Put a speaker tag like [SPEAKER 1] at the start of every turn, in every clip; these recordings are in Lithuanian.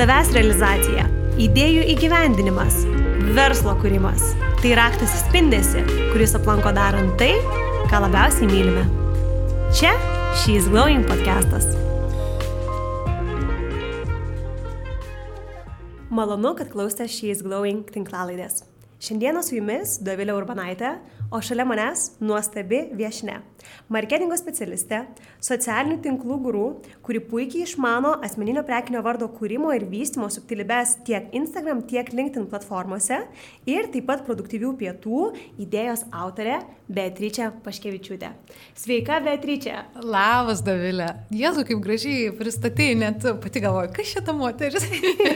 [SPEAKER 1] savęs realizacija, idėjų įgyvendinimas, verslo kūrimas. Tai raktas įspindėsi, kuris aplanko darant tai, ką labiausiai mylime. Čia She's Glowing podcastas. Malonu, kad klausėte She's Glowing tinklalaidės. Šiandieną su jumis Dovilė Urbanaitė, o šalia manęs nuostabi viešne. Marketingo specialistė, socialinių tinklų gurų, kuri puikiai išmano asmeninio prekinio vardo kūrimo ir vystimo subtilybės tiek Instagram, tiek LinkedIn platformose ir taip pat produktyvių pietų idėjos autorė Beatričia Paškevičiūtė. Sveika, Beatričia.
[SPEAKER 2] Labas, Davilė. Jėzu, kaip gražiai pristatėjai, net pati galvoju, kas šita moteris.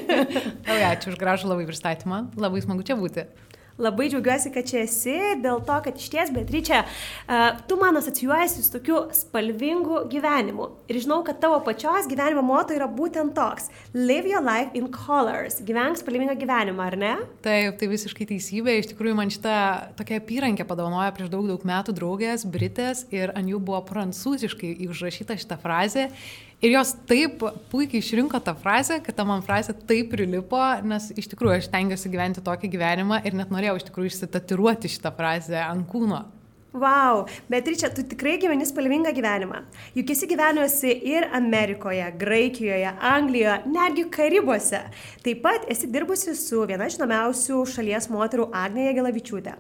[SPEAKER 2] Labai ačiū už gražų labai pristatymą, labai smagu čia būti.
[SPEAKER 1] Labai džiaugiuosi, kad čia esi, dėl to, kad iš ties, Beatričia, tu man asocijuojasi su tokiu spalvingu gyvenimu. Ir žinau, kad tavo pačios gyvenimo moto yra būtent toks - Live your life in colors. Gyvenk spalvingą gyvenimą, ar ne?
[SPEAKER 2] Taip, tai visiškai teisybė. Iš tikrųjų, man šitą tokią apyrankę padovanojo prieš daug, daug metų draugės, Britės, ir ant jų buvo prancūziškai užrašyta šitą frazę. Ir jos taip puikiai išrinko tą frazę, kad ta man frazė taip prilipo, nes iš tikrųjų aš tengiuosi gyventi tokį gyvenimą ir net norėjau iš tikrųjų išsitatiruoti šitą frazę ant kūno.
[SPEAKER 1] Wow, Beatričia, tu tikrai gyveni spalvingą gyvenimą. Juk esi gyvenusi ir Amerikoje, Graikijoje, Anglijoje, netgi Karibuose. Taip pat esi dirbusi su viena žinomiausių šalies moterų Agnė Gelavičiūtė.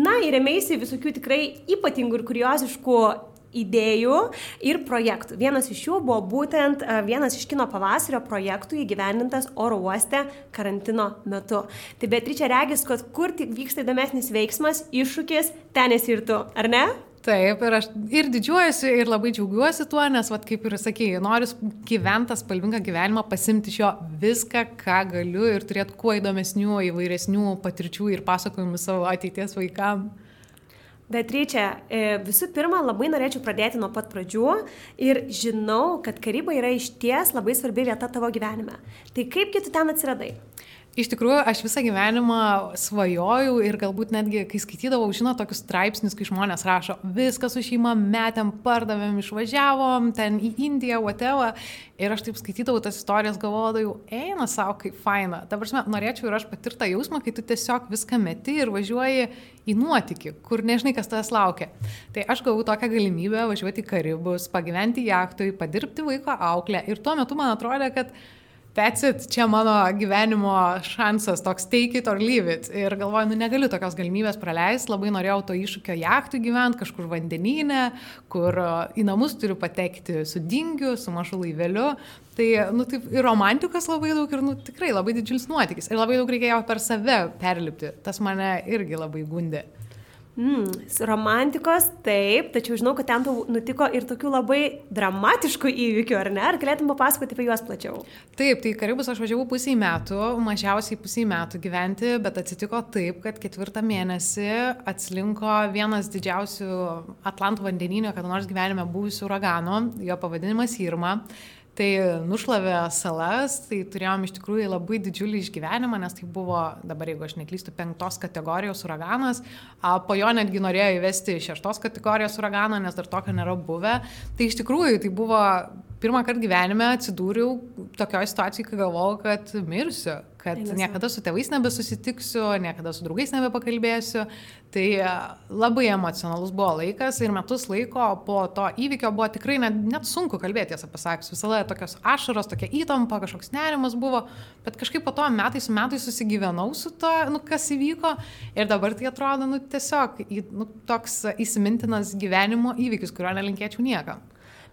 [SPEAKER 1] Na ir ėmėsi visokių tikrai ypatingų ir kurioziškų idėjų ir projektų. Vienas iš jų buvo būtent vienas iš kino pavasario projektų įgyvendintas oro uoste karantino metu. Tai Beatričia regis, kad kur tik vyksta įdomesnis veiksmas, iššūkis, ten esi ir tu, ar ne?
[SPEAKER 2] Taip, ir aš ir didžiuojuosi, ir labai džiaugiuosi tuo, nes, vat, kaip ir sakėjai, noriu gyventi spalvingą gyvenimą, pasimti iš jo viską, ką galiu ir turėti kuo įdomesnių, įvairesnių patirčių ir pasakojimų savo ateities vaikams.
[SPEAKER 1] Beatričia, e, visų pirma, labai norėčiau pradėti nuo pat pradžių ir žinau, kad karyba yra iš ties labai svarbi vieta tavo gyvenime. Tai kaipgi tu ten atsiradai?
[SPEAKER 2] Iš tikrųjų, aš visą gyvenimą svajojau ir galbūt netgi, kai skaitydavau, žinot, tokius straipsnius, kai žmonės rašo, viską su šeima metėm, pardavėm, išvažiavom, ten į Indiją, whatever. Ir aš taip skaitydavau tas istorijas, galvodavau, eina savo, kaip faina. Ta prasme, norėčiau ir aš patirtą jausmą, kai tu tiesiog viską meti ir važiuoji į nuotykį, kur nežinai, kas tavęs laukia. Tai aš gavau tokią galimybę važiuoti į Karibus, pagyventi jachtui, padirbti vaiko auklę. Ir tuo metu man atrodė, kad That's it, čia mano gyvenimo šansas, toks take it or leave it. Ir galvoju, nu negaliu tokios galimybės praleisti, labai norėjau to iššūkio jachtų gyventi kažkur vandenyne, kur į namus turiu patekti su dingiu, su mažu laiveliu. Tai, nu, taip, ir romantikos labai daug, ir, nu, tikrai labai didžiulis nuotykis. Ir labai daug reikėjo per save perlipti. Tas mane irgi labai gundė.
[SPEAKER 1] Mm, romantikos, taip, tačiau žinau, kad ten nutiko ir tokių labai dramatiškų įvykių, ar ne? Ar galėtum papasakoti apie juos plačiau?
[SPEAKER 2] Taip, tai Karibus aš važiavau pusiai metų, mažiausiai pusiai metų gyventi, bet atsitiko taip, kad ketvirtą mėnesį atslinko vienas didžiausių Atlanto vandeninio, kada nors gyvenime buvusių uraganų, jo pavadinimas Irma. Tai nušlavė salas, tai turėjom iš tikrųjų labai didžiulį išgyvenimą, nes tai buvo, dabar jeigu aš neklystu, penktos kategorijos uraganas, po jo netgi norėjo įvesti šeštos kategorijos uraganą, nes dar tokio nėra buvę. Tai iš tikrųjų tai buvo pirmą kartą gyvenime atsidūriau tokioje situacijoje, kai galvojau, kad mirsiu, kad niekada su tėvais nebesusitiksiu, niekada su draugais nebepakalbėsiu. Tai e, labai emocionalus buvo laikas ir metus laiko po to įvykio buvo tikrai net, net sunku kalbėti, tiesą pasakius. Visada tokios ašaros, tokia įtampa, kažkoks nerimas buvo, bet kažkaip po to metai su metais susigyvenau su to, nu, kas įvyko ir dabar tai atrodo, nu, tiesiog nu, toks įsimintinas gyvenimo įvykis, kurio nelinkėčiau niekam.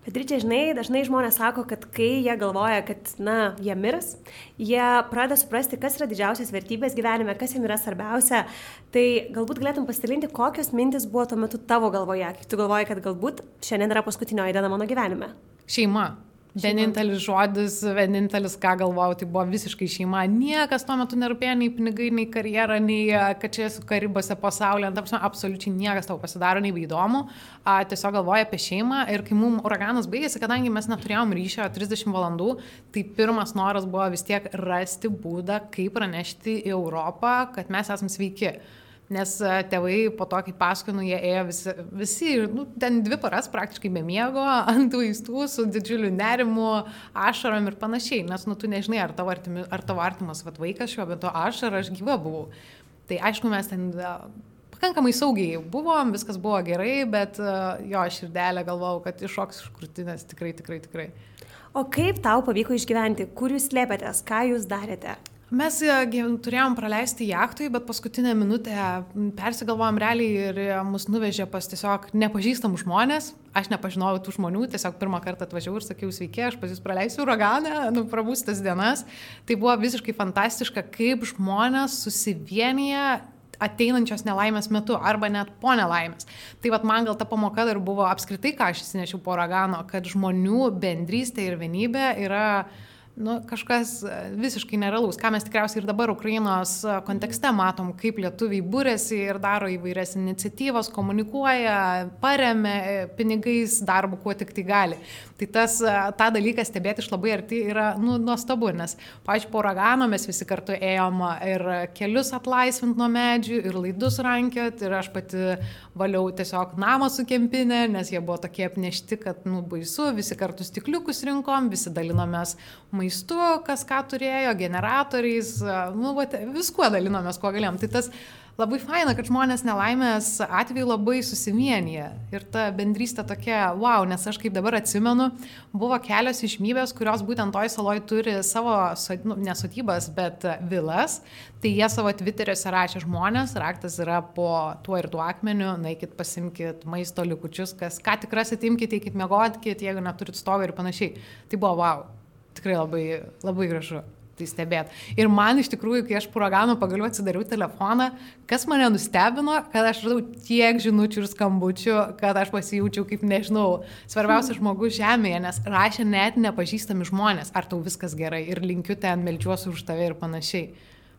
[SPEAKER 1] Beatričia, žinai, dažnai žmonės sako, kad kai jie galvoja, kad, na, jie mirs, jie pradeda suprasti, kas yra didžiausias vertybės gyvenime, kas jiems yra svarbiausia. Tai galbūt galėtum pasidalinti, kokios mintis buvo tuo metu tavo galvoje, kai tu galvoji, kad galbūt šiandien yra paskutinioji diena mano gyvenime.
[SPEAKER 2] Šeima. Vienintelis žodis, vienintelis, ką galvojau, tai buvo visiškai šeima. Niekas tuo metu nerūpėjo nei pinigai, nei karjera, nei kad čia esu karibose pasaulyje. Tapsime, absoliučiai niekas tau pasidaro nei įdomu. A, tiesiog galvoja apie šeimą. Ir kai mums uraganas baigėsi, kadangi mes neturėjom ryšio 30 valandų, tai pirmas noras buvo vis tiek rasti būdą, kaip pranešti į Europą, kad mes esame sveiki. Nes e, tėvai po to, kai paskui, nu, jie ėjo visi, visi nu, ten dvi paras praktiškai be miego, ant vaistų, su didžiuliu nerimu, ašarom ir panašiai. Nes, nu, tu nežinai, ar tavo, artimi, ar tavo artimas vat, vaikas šiuo metu aš, ar aš gyva buvau. Tai aišku, mes ten e, pakankamai saugiai buvom, viskas buvo gerai, bet e, jo, širdelė galvojau, kad iššoks iš krūtinės tikrai, tikrai, tikrai.
[SPEAKER 1] O kaip tau pavyko išgyventi? Kur jūs slėpėtės? Ką jūs darėte?
[SPEAKER 2] Mes e, turėjom praleisti jachtui, bet paskutinę minutę persigalvojom realiai ir mus nuvežė pas tiesiog nepažįstamų žmonės. Aš nepažinojau tų žmonių, tiesiog pirmą kartą atvažiavau ir sakiau, sveiki, aš pas jūs praleisiu uraganą, nu, prabūstas dienas. Tai buvo visiškai fantastiška, kaip žmonės susivienyje ateinančios nelaimės metu arba net po nelaimės. Tai vad man gal ta pamoka dar buvo apskritai, ką aš įsinešiau po uragano, kad žmonių bendrystė ir vienybė yra nu, kažkas e, visiškai nerealaus, ką mes tikriausiai ir dabar Ukrainos e, kontekste matom, kaip lietuviai būrėsi ir daro įvairias iniciatyvas, komunikuoja, paremia e, pinigais darbu, kuo tik tai gali. Tai tas, tą dalyką stebėti iš labai arti yra nu, nuostabu, nes, pažiūrėjau, po uragano mes visi kartu ėjom ir kelius atlaisvint nuo medžių, ir laidus rankiot, ir aš pati valiau tiesiog namą su kempinė, nes jie buvo tokie apnešti, kad, nu, baisu, visi kartu stikliukus rinkom, visi dalinomės maistu, kas ką turėjo, generatoriais, nu, va, viskuo dalinomės, kuo galėjom. Tai tas labai faina, kad žmonės nelaimės atveju labai susivienyje. Ir ta bendrystė tokia, wow, nes aš kaip dabar atsimenu, buvo kelios išmybės, kurios būtent toj saloj turi savo, nu, nesotybas, bet vilas. Tai jie savo Twitteriuose rašė žmonės, raktas yra po tuo ir tuo akmeniu, naikit pasimkit maisto likučius, kas ką tik rasit, imkite, eikit mėgotkit, jeigu neturit stovį ir panašiai. Tai buvo wow, tikrai labai, labai gražu tai stebėt. Ir man iš tikrųjų, kai aš puragano pagaliau atsidariau telefoną, kas mane nustebino, kad aš radau tiek žinučių ir skambučių, kad aš pasijaučiau kaip, nežinau, svarbiausias žmogus žemėje, nes rašė net nepažįstami žmonės, ar tau viskas gerai ir linkiu ten, melčiuosi už tave ir panašiai.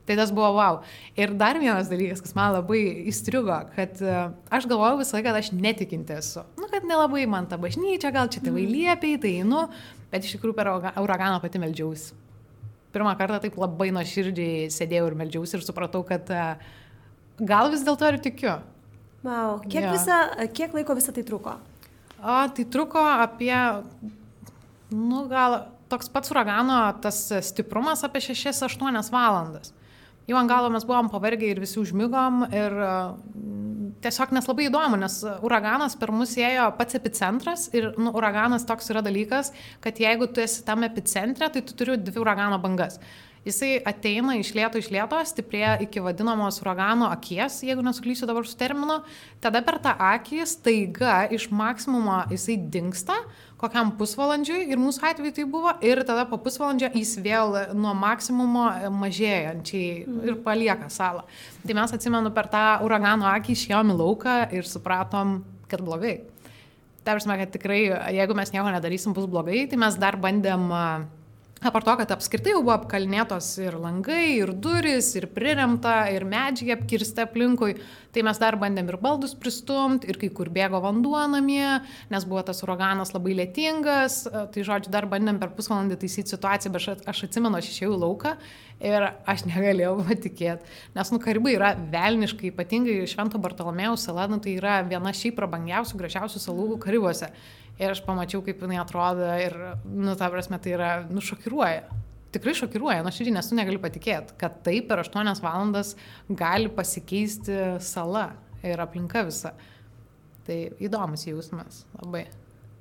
[SPEAKER 2] Tai tas buvo wow. Ir dar vienas dalykas, kas man labai įstrigo, kad uh, aš galvojau visą laiką, kad aš netikinti esu. Nu, kad nelabai man ta bažnyčia, gal čia tėvai liepiai, tai einu, bet iš tikrųjų per uraganą pati melžiausi pirmą kartą taip labai nuoširdžiai sėdėjau ir melžiausi ir supratau, kad e, gal vis dėlto ir tikiu.
[SPEAKER 1] Wow. Kiek, ja. visa, kiek laiko visą tai truko?
[SPEAKER 2] O, tai truko apie, nu gal toks pats uragano tas stiprumas apie 6-8 valandas. Jau ant galo mes buvom pavargę ir visi užmygom ir tiesiog nes labai įdomu, nes uraganas per mus ėjo pats epicentras ir nu, uraganas toks yra dalykas, kad jeigu tu esi tam epicentre, tai tu turi dvi uragano bangas. Jisai ateina iš lėto iš lėto, stiprėja iki vadinamos uragano akies, jeigu nesuklysiu dabar su terminu, tada per tą akį staiga iš maksimumo jisai dinksta, kokiam pusvalandžiui ir mūsų atveju tai buvo ir tada po pusvalandžio jis vėl nuo maksimumo mažėjančiai ir palieka salą. Tai mes atsimenu per tą uragano akį išėjom į lauką ir supratom, kad blogai. Tai prasme, kad tikrai, jeigu mes nieko nedarysim, bus blogai, tai mes dar bandėm Apart to, kad apskritai jau buvo apkalnėtos ir langai, ir duris, ir priremta, ir medžiai apkirsti aplinkui, tai mes dar bandėm ir baldus pristumti, ir kai kur bėgo vanduo namie, nes buvo tas uraganas labai lėtingas, tai žodžiu, dar bandėm per pusvalandį taisyti situaciją, bet aš, aš atsimenu, aš išėjau į lauką ir aš negalėjau patikėti, nes, nu, karibai yra velniškai, ypatingai Švento Bartolomėjaus sala, nu, tai yra viena šiaip prabangiausių, gražiausių salų karibuose. Ir aš pamačiau, kaip jinai atrodo ir, nu, ta prasme, tai yra, nu, šokiruoja. Tikrai šokiruoja, nu, širdį, nes tu negali patikėti, kad taip per 8 valandas gali pasikeisti sala ir aplinka visa. Tai įdomus jausmas, labai.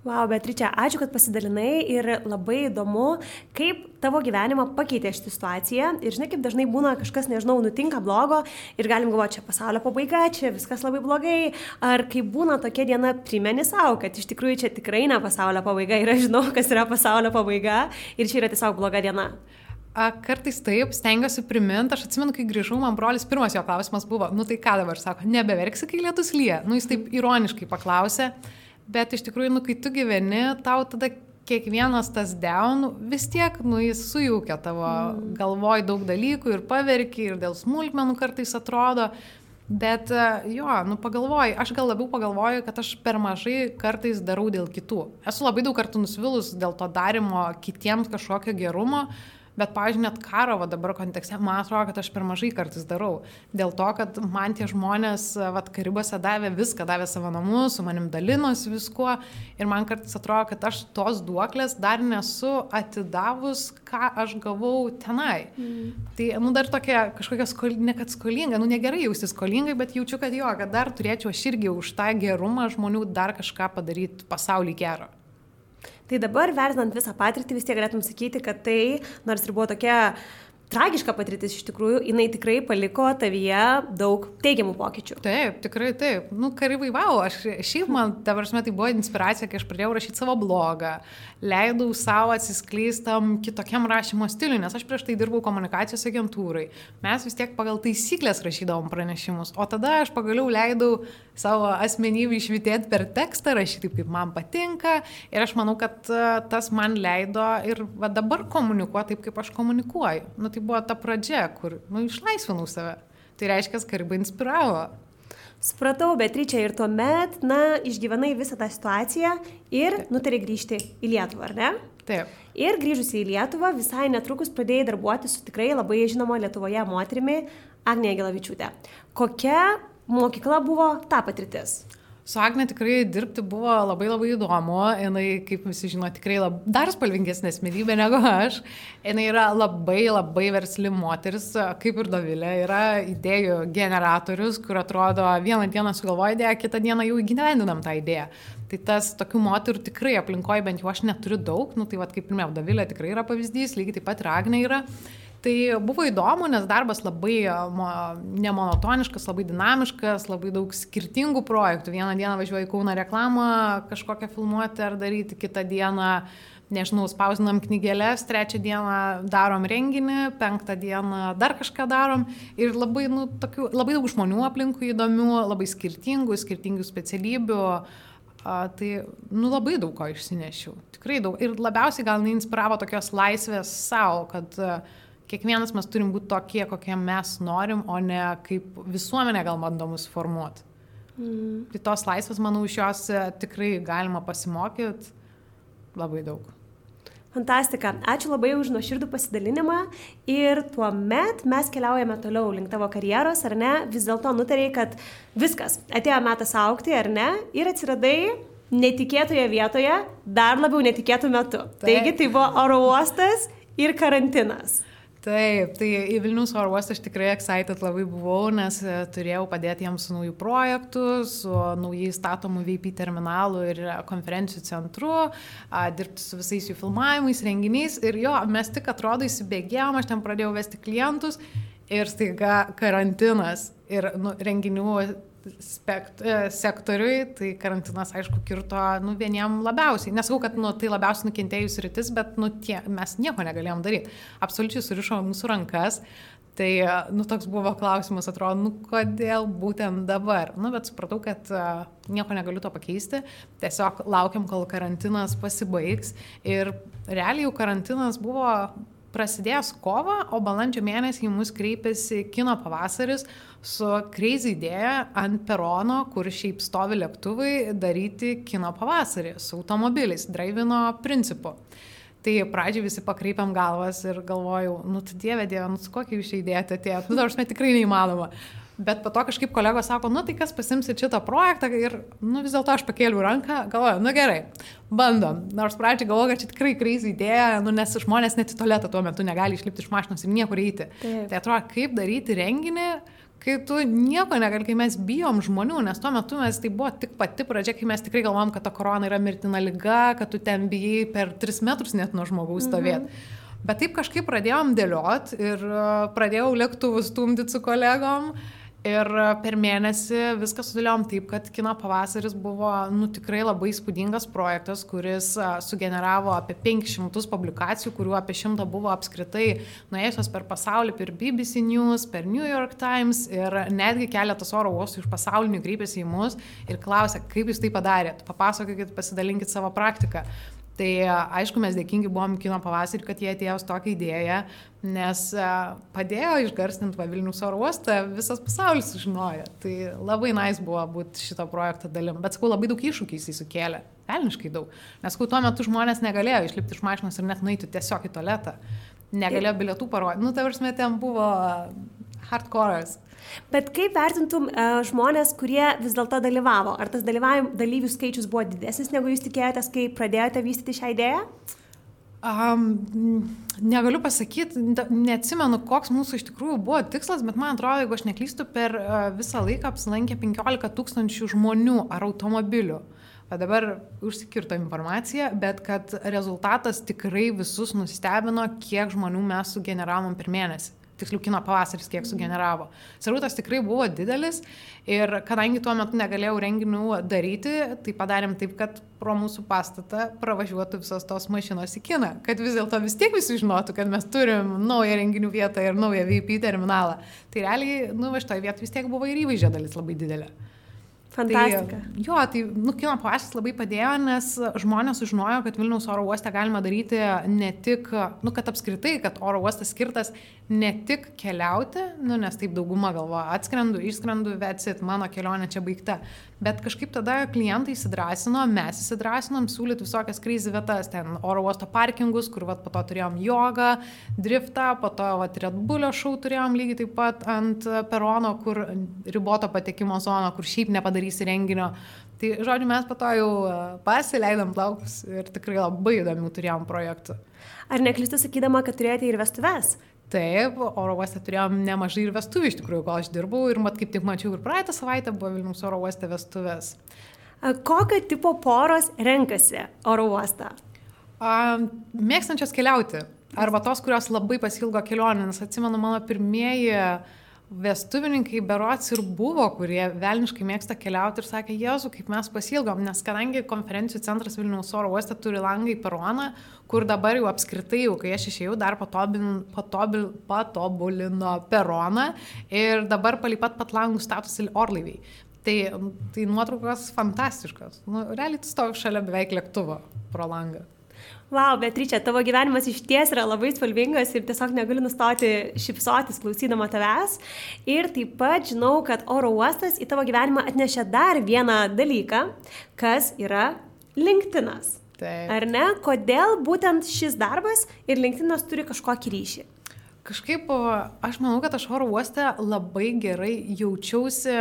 [SPEAKER 1] Wow, Beatričia, ačiū, kad pasidalinai ir labai įdomu, kaip tavo gyvenimą pakeitė šitą situaciją. Ir žinai, kaip dažnai būna kažkas, nežinau, nutinka blogo ir galim galvoti, čia pasaulio pabaiga, čia viskas labai blogai. Ar kai būna tokia diena, primeni savo, kad iš tikrųjų čia tikrai ne pasaulio pabaiga ir aš žinau, kas yra pasaulio pabaiga ir čia yra tiesiog bloga diena.
[SPEAKER 2] A, kartais taip, stengiuosi priminti, aš atsimenu, kai grįžau, man brolis pirmas jo klausimas buvo, nu tai ką dabar sako, nebeverksi, kai lietus lyja. Nu jis taip ironiškai paklausė. Bet iš tikrųjų, nu, kai tu gyveni, tau tada kiekvienas tas down vis tiek, nu, jis sujaukia tavo mm. galvoj daug dalykų ir paverki, ir dėl smulkmenų kartais atrodo. Bet e, jo, nu pagalvoju, aš gal labiau pagalvoju, kad aš per mažai kartais darau dėl kitų. Esu labai daug kartų nusivilus dėl to darimo kitiems kažkokio gerumo, Bet, pavyzdžiui, net karo va, dabar kontekste, man atrodo, kad aš per mažai kartais darau. Dėl to, kad man tie žmonės, va, karibose davė viską, davė savo namus, su manim dalinosi viskuo. Ir man kartais atrodo, kad aš tos duoklės dar nesu atidavus, ką aš gavau tenai. Mm. Tai, nu, dar tokia kažkokia skolinga, ne kad skolinga, nu, negerai jausti skolingai, bet jaučiu, kad jo, kad dar turėčiau aš irgi už tą gerumą žmonių dar kažką padaryti pasaulį gerą.
[SPEAKER 1] Tai dabar, vertinant visą patirtį, vis tiek galėtum sakyti, kad tai, nors ir buvo tokia tragiška patirtis iš tikrųjų, jinai tikrai paliko tavyje daug teigiamų pokyčių.
[SPEAKER 2] Taip, tikrai taip. Nu, karibai, wow, aš šiaip man, ta prasme, tai buvo inspiracija, kai aš pradėjau rašyti savo blogą, leidau savo atsiskleistam kitokiam rašymo stiliui, nes aš prieš tai dirbau komunikacijos agentūrai. Mes vis tiek pagal taisyklės rašydavom pranešimus, o tada aš pagaliau leidau savo asmenybę išvitėti per tekstą, rašyti taip, kaip man patinka ir aš manau, kad e, tas man leido ir va, dabar komunikuoti taip, kaip aš komunikuoju. Nu, tai buvo ta pradžia, kur nu, išlaisvinau save. Tai reiškia, karibai inspiravo.
[SPEAKER 1] Supratau, Beatričia, ir tuomet, na, išgyvenai visą tą situaciją ir nutarė grįžti į Lietuvą, ar ne?
[SPEAKER 2] Taip.
[SPEAKER 1] Ir grįžusi į Lietuvą, visai netrukus pradėjai darbuoti su tikrai labai žinoma Lietuvoje moterimi Agnė Gelavičiūtė. Kokia mokykla buvo ta patirtis?
[SPEAKER 2] Su Agne tikrai dirbti buvo labai labai įdomu. Jis, kaip visi žino, tikrai lab, dar spalvingesnė asmenybė negu aš. Jis yra labai labai versli moteris, kaip ir Dovilė. Yra idėjų generatorius, kur atrodo vieną dieną sugalvoja idėją, kitą dieną jau įgyvendinam tą idėją. Tai tas tokių moterų tikrai aplinkoje bent jau aš neturiu daug. Nu, tai vad kaip ir Dovilė tikrai yra pavyzdys, lygiai taip pat ir Agne yra. Tai buvo įdomu, nes darbas labai nemonotoniškas, labai dinamiškas, labai daug skirtingų projektų. Vieną dieną važiuoju į Kauną reklamą kažkokią filmuoti ar daryti, kitą dieną, nežinau, spausinam knygelės, trečią dieną darom renginį, penktą dieną dar kažką darom. Ir labai, nu, tokių, labai daug žmonių aplinkui įdomių, labai skirtingų, skirtingų specialybių. A, tai, nu, labai daug ko išsinešiau. Tikrai daug. Ir labiausiai gal neinspiravo tokios laisvės savo, kad uh, kiekvienas mes turim būti tokie, kokie mes norim, o ne kaip visuomenė gal bando mus formuoti. Mm. Tai tos laisvės, manau, iš jos e, tikrai galima pasimokyti labai daug.
[SPEAKER 1] Fantastika. Ačiū labai už nuoširdų pasidalinimą. Ir tuo met mes keliaujame toliau link tavo karjeros, ar ne? Vis dėlto nutarėjai, kad viskas, atėjo metas aukti, ar ne? Ir atsiradai netikėtoje vietoje, dar labiau netikėtų metu. Taip. Taigi tai buvo oro uostas ir karantinas.
[SPEAKER 2] Taip, tai į Vilnius oro uostą aš tikrai excited labai buvau, nes e, turėjau padėti jiems su naujų projektų, su naujai statomų VP terminalu ir konferencijų centru, a, dirbti su visais jų filmavimais, renginiais. Ir jo, mes tik atrodo įsibėgėjom, aš ten pradėjau vesti klientus ir staiga karantinas. Ir nu, renginių spekt, e, sektoriui, tai karantinas, aišku, kirto nu, vieniem labiausiai. Nesakau, kad nu, tai labiausiai nukentėjus rytis, bet nu, tie, mes nieko negalėjom daryti. Absoliučiai surišo mūsų rankas. Tai, e, nu, toks buvo klausimas, atrodo, nu, kodėl būtent dabar. Nu, bet supratau, kad uh, nieko negaliu to pakeisti. Tiesiog laukiam, kol karantinas pasibaigs. Ir realiai jau karantinas buvo prasidėjęs kovą, o balandžio mėnesį į mus kreipėsi kino pavasaris su crazy idėja ant perono, kur šiaip stovi lėktuvai, daryti kino pavasarį su automobiliais, drivino principu. Tai pradžiai visi pakreipiam galvas ir galvojau, nu, tu dieve, dieve, nu, su kokia jūs idėja atėjo, nu, nors tikrai neįmanoma. Bet po to kažkaip kolegos sako, nu tai kas pasimsit šitą projektą ir, nu vis dėlto aš pakėliau ranką, galvoju, nu gerai, bandom. Nors pradžiai galvoju, kad čia tikrai kreizį idėja, nu nes žmonės net į tualetą tuo metu negali išlipti iš mašinos ir niekur eiti. Taip. Tai atrodo, kaip daryti renginį, kai tu nieko negali, kai mes bijom žmonių, nes tuo metu mes tai buvo tik pati pradžia, kai mes tikrai galvom, kad ta korona yra mirtina lyga, kad tu ten bijai per 3 metrus net nuo žmogaus stovėti. Mhm. Bet taip kažkaip pradėjom dėliot ir pradėjau lėktuvus stumdyti su kolegom. Ir per mėnesį viską sudėliom taip, kad kino pavasaris buvo nu, tikrai labai įspūdingas projektas, kuris sugeneravo apie 500 publikacijų, kurių apie 100 buvo apskritai nuėjusios per pasaulį, per BBC News, per New York Times ir netgi keletas oro uostų iš pasaulinių kreipėsi į mus ir klausė, kaip jūs tai padarėt, papasakokit, pasidalinkit savo praktiką. Tai aišku, mes dėkingi buvom kino pavasarį, kad jie atėjo su tokia idėja, nes padėjo išgarstinti Vilnius oro uostą, visas pasaulis sužinojo. Tai labai nais buvo būti šito projekto dalim. Bet sakau, labai daug iššūkių jis sukėlė. Velniškai daug. Nes sakau, tuo metu žmonės negalėjo išlipti iš mašinos ir net nueiti tiesiog į tualetą. negalėjo bilietų parodyti. Nu, tai prasme, ten buvo hardcore'as.
[SPEAKER 1] Bet kaip vertintum uh, žmonės, kurie vis dėlto dalyvavo? Ar tas dalyvių skaičius buvo didesnis, negu jūs tikėjotės, kai pradėjote vystyti šią idėją?
[SPEAKER 2] Um, negaliu pasakyti, neatsimenu, koks mūsų iš tikrųjų buvo tikslas, bet man atrodo, jeigu aš neklystu, per uh, visą laiką apsilankė 15 tūkstančių žmonių ar automobilių. O dabar užsikirto informacija, bet kad rezultatas tikrai visus nustebino, kiek žmonių mes sugeneravom per mėnesį tiksliau kino pavasaris kiek sugeneravo. Srautas tikrai buvo didelis ir kadangi tuo metu negalėjau renginių daryti, tai padarėm taip, kad pro mūsų pastatą pravažiuotų visos tos mašinos į kiną, kad vis dėlto vis tiek visi žinotų, kad mes turim naują renginių vietą ir naują VIP terminalą. Tai realiai, nu, va šitoje vietoje vis tiek buvo ir įvaizdžio dalis labai didelė.
[SPEAKER 1] Fantastika.
[SPEAKER 2] Tai, jo, tai nu, kino pavasaris labai padėjo, nes žmonės sužinojo, kad Vilniaus oro uoste galima daryti ne tik, nu, kad apskritai, kad oro uostas skirtas ne tik keliauti, nu, nes taip dauguma galvoja, atskrendu, išskrendu, vetsit, mano kelionė čia baigta, bet kažkaip tada klientai įsidrasino, mes įsidrasinom siūlyti visokias krizį vietas, ten oro uosto parkingus, kur vat, po to turėjom jogą, driftą, po to vat, Red Bullio šau turėjom lygiai taip pat ant perono, kur riboto patekimo zono, kur šiaip nepadaryti padarysi renginio. Tai, žodžiu, mes po to jau e, pasileidom plaukus ir tikrai labai įdomių turėjom projektų.
[SPEAKER 1] Ar neklystu sakydama, kad turėjote ir vestuves?
[SPEAKER 2] Taip, oro uoste turėjom nemažai ir vestuvių iš tikrųjų, kol aš dirbau ir mat kaip tik mačiau ir praeitą savaitę buvo Vilnius oro uoste vestuvės.
[SPEAKER 1] Kokio tipo poros renkasi oro uostą?
[SPEAKER 2] A, mėgstančios keliauti. Arba tos, kurios labai pasilgo kelionę, nes atsimenu mano pirmieji uh, vestuvininkai berots ir buvo, kurie velniškai mėgsta keliauti ir sakė, Jėzu, kaip mes pasilgom, nes kadangi konferencijų centras Vilniaus oro uoste turi langą į peroną, kur dabar jau apskritai, jau kai aš išėjau, dar patobulino, patobil, patobulino peroną ir dabar palipat pat langų statusi orlaiviai. Tai, tai nuotraukos fantastiškos. Nu, realiai tu stovi šalia beveik lėktuvo pro langą.
[SPEAKER 1] Wow, Beatričia, tavo gyvenimas iš ties yra labai spalvingas ir tiesiog negaliu nustoti šipsotis klausydama tavęs. Ir taip pat žinau, kad oro uostas į tavo gyvenimą atnešė dar vieną dalyką, kas yra LinkedInas.
[SPEAKER 2] Taip.
[SPEAKER 1] Ar ne? Kodėl būtent šis darbas ir LinkedInas turi kažkokį ryšį?
[SPEAKER 2] Kažkaip aš manau, kad aš oro uoste labai gerai jaučiausi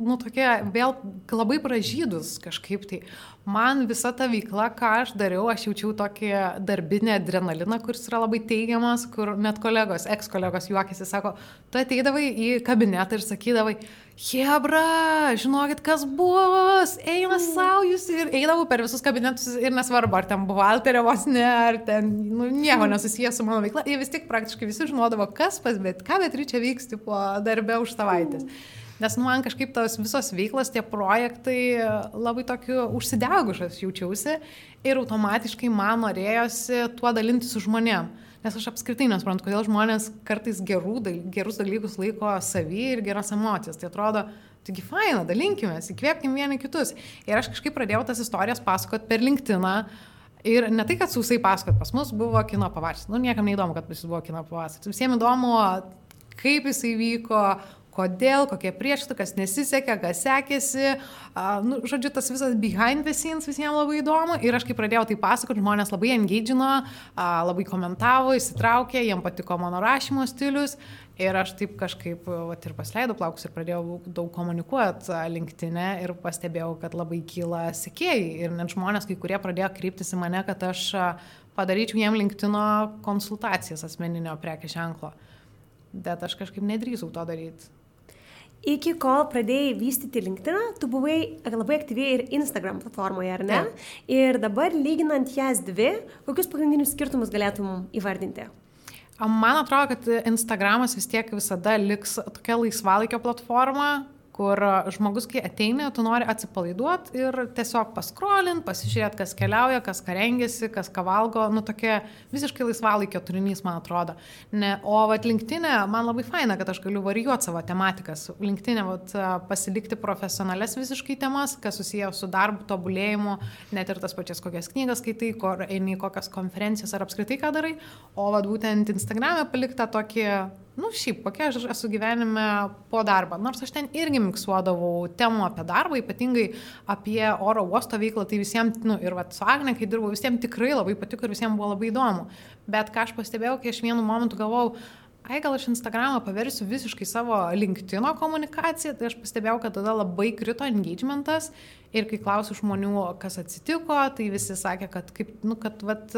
[SPEAKER 2] nu, tokie vėl labai pražydus kažkaip tai. Man visa ta veikla, ką aš dariau, aš jaučiau tokį darbinį adrenaliną, kuris yra labai teigiamas, kur net kolegos, eks-kolegos juokėsi, sako, tu ateidavai į kabinetą ir sakydavai, Hebra, žinokit, kas bus, eina savo jūs ir eidavau per visus kabinetus ir nesvarbu, ar ten buvo alterio vos ne, ar ten nu, nieko nesusijęs su mano veikla, jie vis tik praktiškai visi žinodavo, kas pas, bet ką bet ryčia vyks, tipo, darbė už savaitės. Mm. Nes nu, man kažkaip tos visos veiklos, tie projektai labai tokiu užsidegušas jaučiausi ir automatiškai man norėjosi tuo dalinti su žmonėm. Nes aš apskritai nesuprantu, kodėl žmonės kartais gerų, gerus dalykus laiko savį ir geras emocijas. Tai atrodo, taigi faina, dalinkime, įkvėpkim vieni kitus. Ir aš kažkaip pradėjau tas istorijas pasakot per LinkedIn. Ir ne tai, kad sausai pasakot, pas mus buvo kino pavasaris. Nu, niekam neįdomu, kad pas jūs buvo kino pavasaris. Visiems įdomu, kaip jisai vyko, kodėl, kokie prieštai, kas nesisekė, kas sekėsi. Uh, nu, žodžiu, tas visas behind the scenes visiems labai įdomu. Ir aš kai pradėjau tai pasakoti, žmonės labai engagino, uh, labai komentavo, įsitraukė, jiems patiko mano rašymo stilius. Ir aš taip kažkaip vat, ir pasileidau plaukus ir pradėjau daug komunikuoti linktinę ir pastebėjau, kad labai kyla sekėjai. Ir net žmonės, kai kurie pradėjo kryptis į mane, kad aš padaryčiau jiem linktino konsultacijas asmeninio prekės ženklo. Bet aš kažkaip nedrįsau to daryti.
[SPEAKER 1] Iki kol pradėjai vystyti LinkedIn, tu buvai labai aktyviai ir Instagram platformoje, ar ne? Ja. Ir dabar lyginant jas dvi, kokius pagrindinius skirtumus galėtum įvardinti?
[SPEAKER 2] Man atrodo, kad Instagramas vis tiek visada liks tokia laisvalaikio platforma, kur žmogus, kai ateina, tu nori atsipalaiduoti ir tiesiog paskrolint, pasižiūrėti, kas keliauja, kas ką rengiasi, kas ką valgo, nu tokia visiškai laisvalaikio turinys, man atrodo. Ne, o vat linktinė, man labai faina, kad aš galiu varijuoti savo tematikas. Linktinė, vat, pasilikti profesionales visiškai temas, kas susijęs su darbu, tobulėjimu, net ir tas pačias kokias knygas skaitai, kur eini kokias konferencijas ar apskritai ką darai, o vat būtent Instagram'e palikta tokį nu šiaip, kokia aš esu gyvenime po darbą. Nors aš ten irgi miksuodavau temų apie darbą, ypatingai apie oro uosto veiklą, tai visiems, nu ir va, su Agne, kai dirbau, visiems tikrai labai patiko ir visiems buvo labai įdomu. Bet ką aš pastebėjau, kai aš vienu momentu galvojau, ai gal aš Instagramą paversiu visiškai savo LinkedIn komunikaciją, tai aš pastebėjau, kad tada labai krito engagementas ir kai klausiu žmonių, kas atsitiko, tai visi sakė, kad, kaip, nu, kad vat,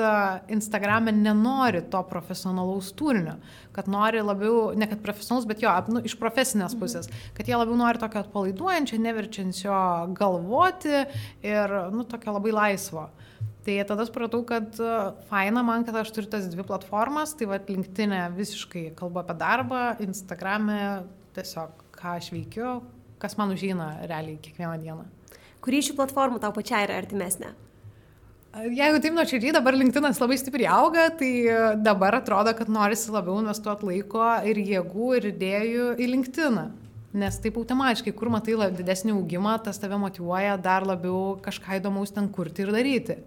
[SPEAKER 2] Instagram'e nenori to profesionalaus turinio, kad nori labiau, ne kad profesionalus, bet jo, nu, iš profesinės pusės, kad jie labiau nori tokio atpalaiduojančio, neverčiančio galvoti ir, nu, tokio labai laisvo. Tai tada supratau, kad e, faina man, kad aš turiu tas dvi platformas, tai va, linktinė visiškai kalbu apie darbą, Instagram'e tiesiog ką aš veikiu, kas man užžina realiai kiekvieną dieną.
[SPEAKER 1] Kuri iš šių platformų tau pačiai yra artimesnė?
[SPEAKER 2] Jeigu taip nuoširdžiai dabar LinkedInas labai stipriai auga, tai dabar atrodo, kad norisi labiau investuoti laiko ir jėgų ir idėjų į LinkedIną. Nes taip automatiškai, kur matai didesnį augimą, tas tave motivuoja dar labiau kažką įdomaus ten kurti ir daryti.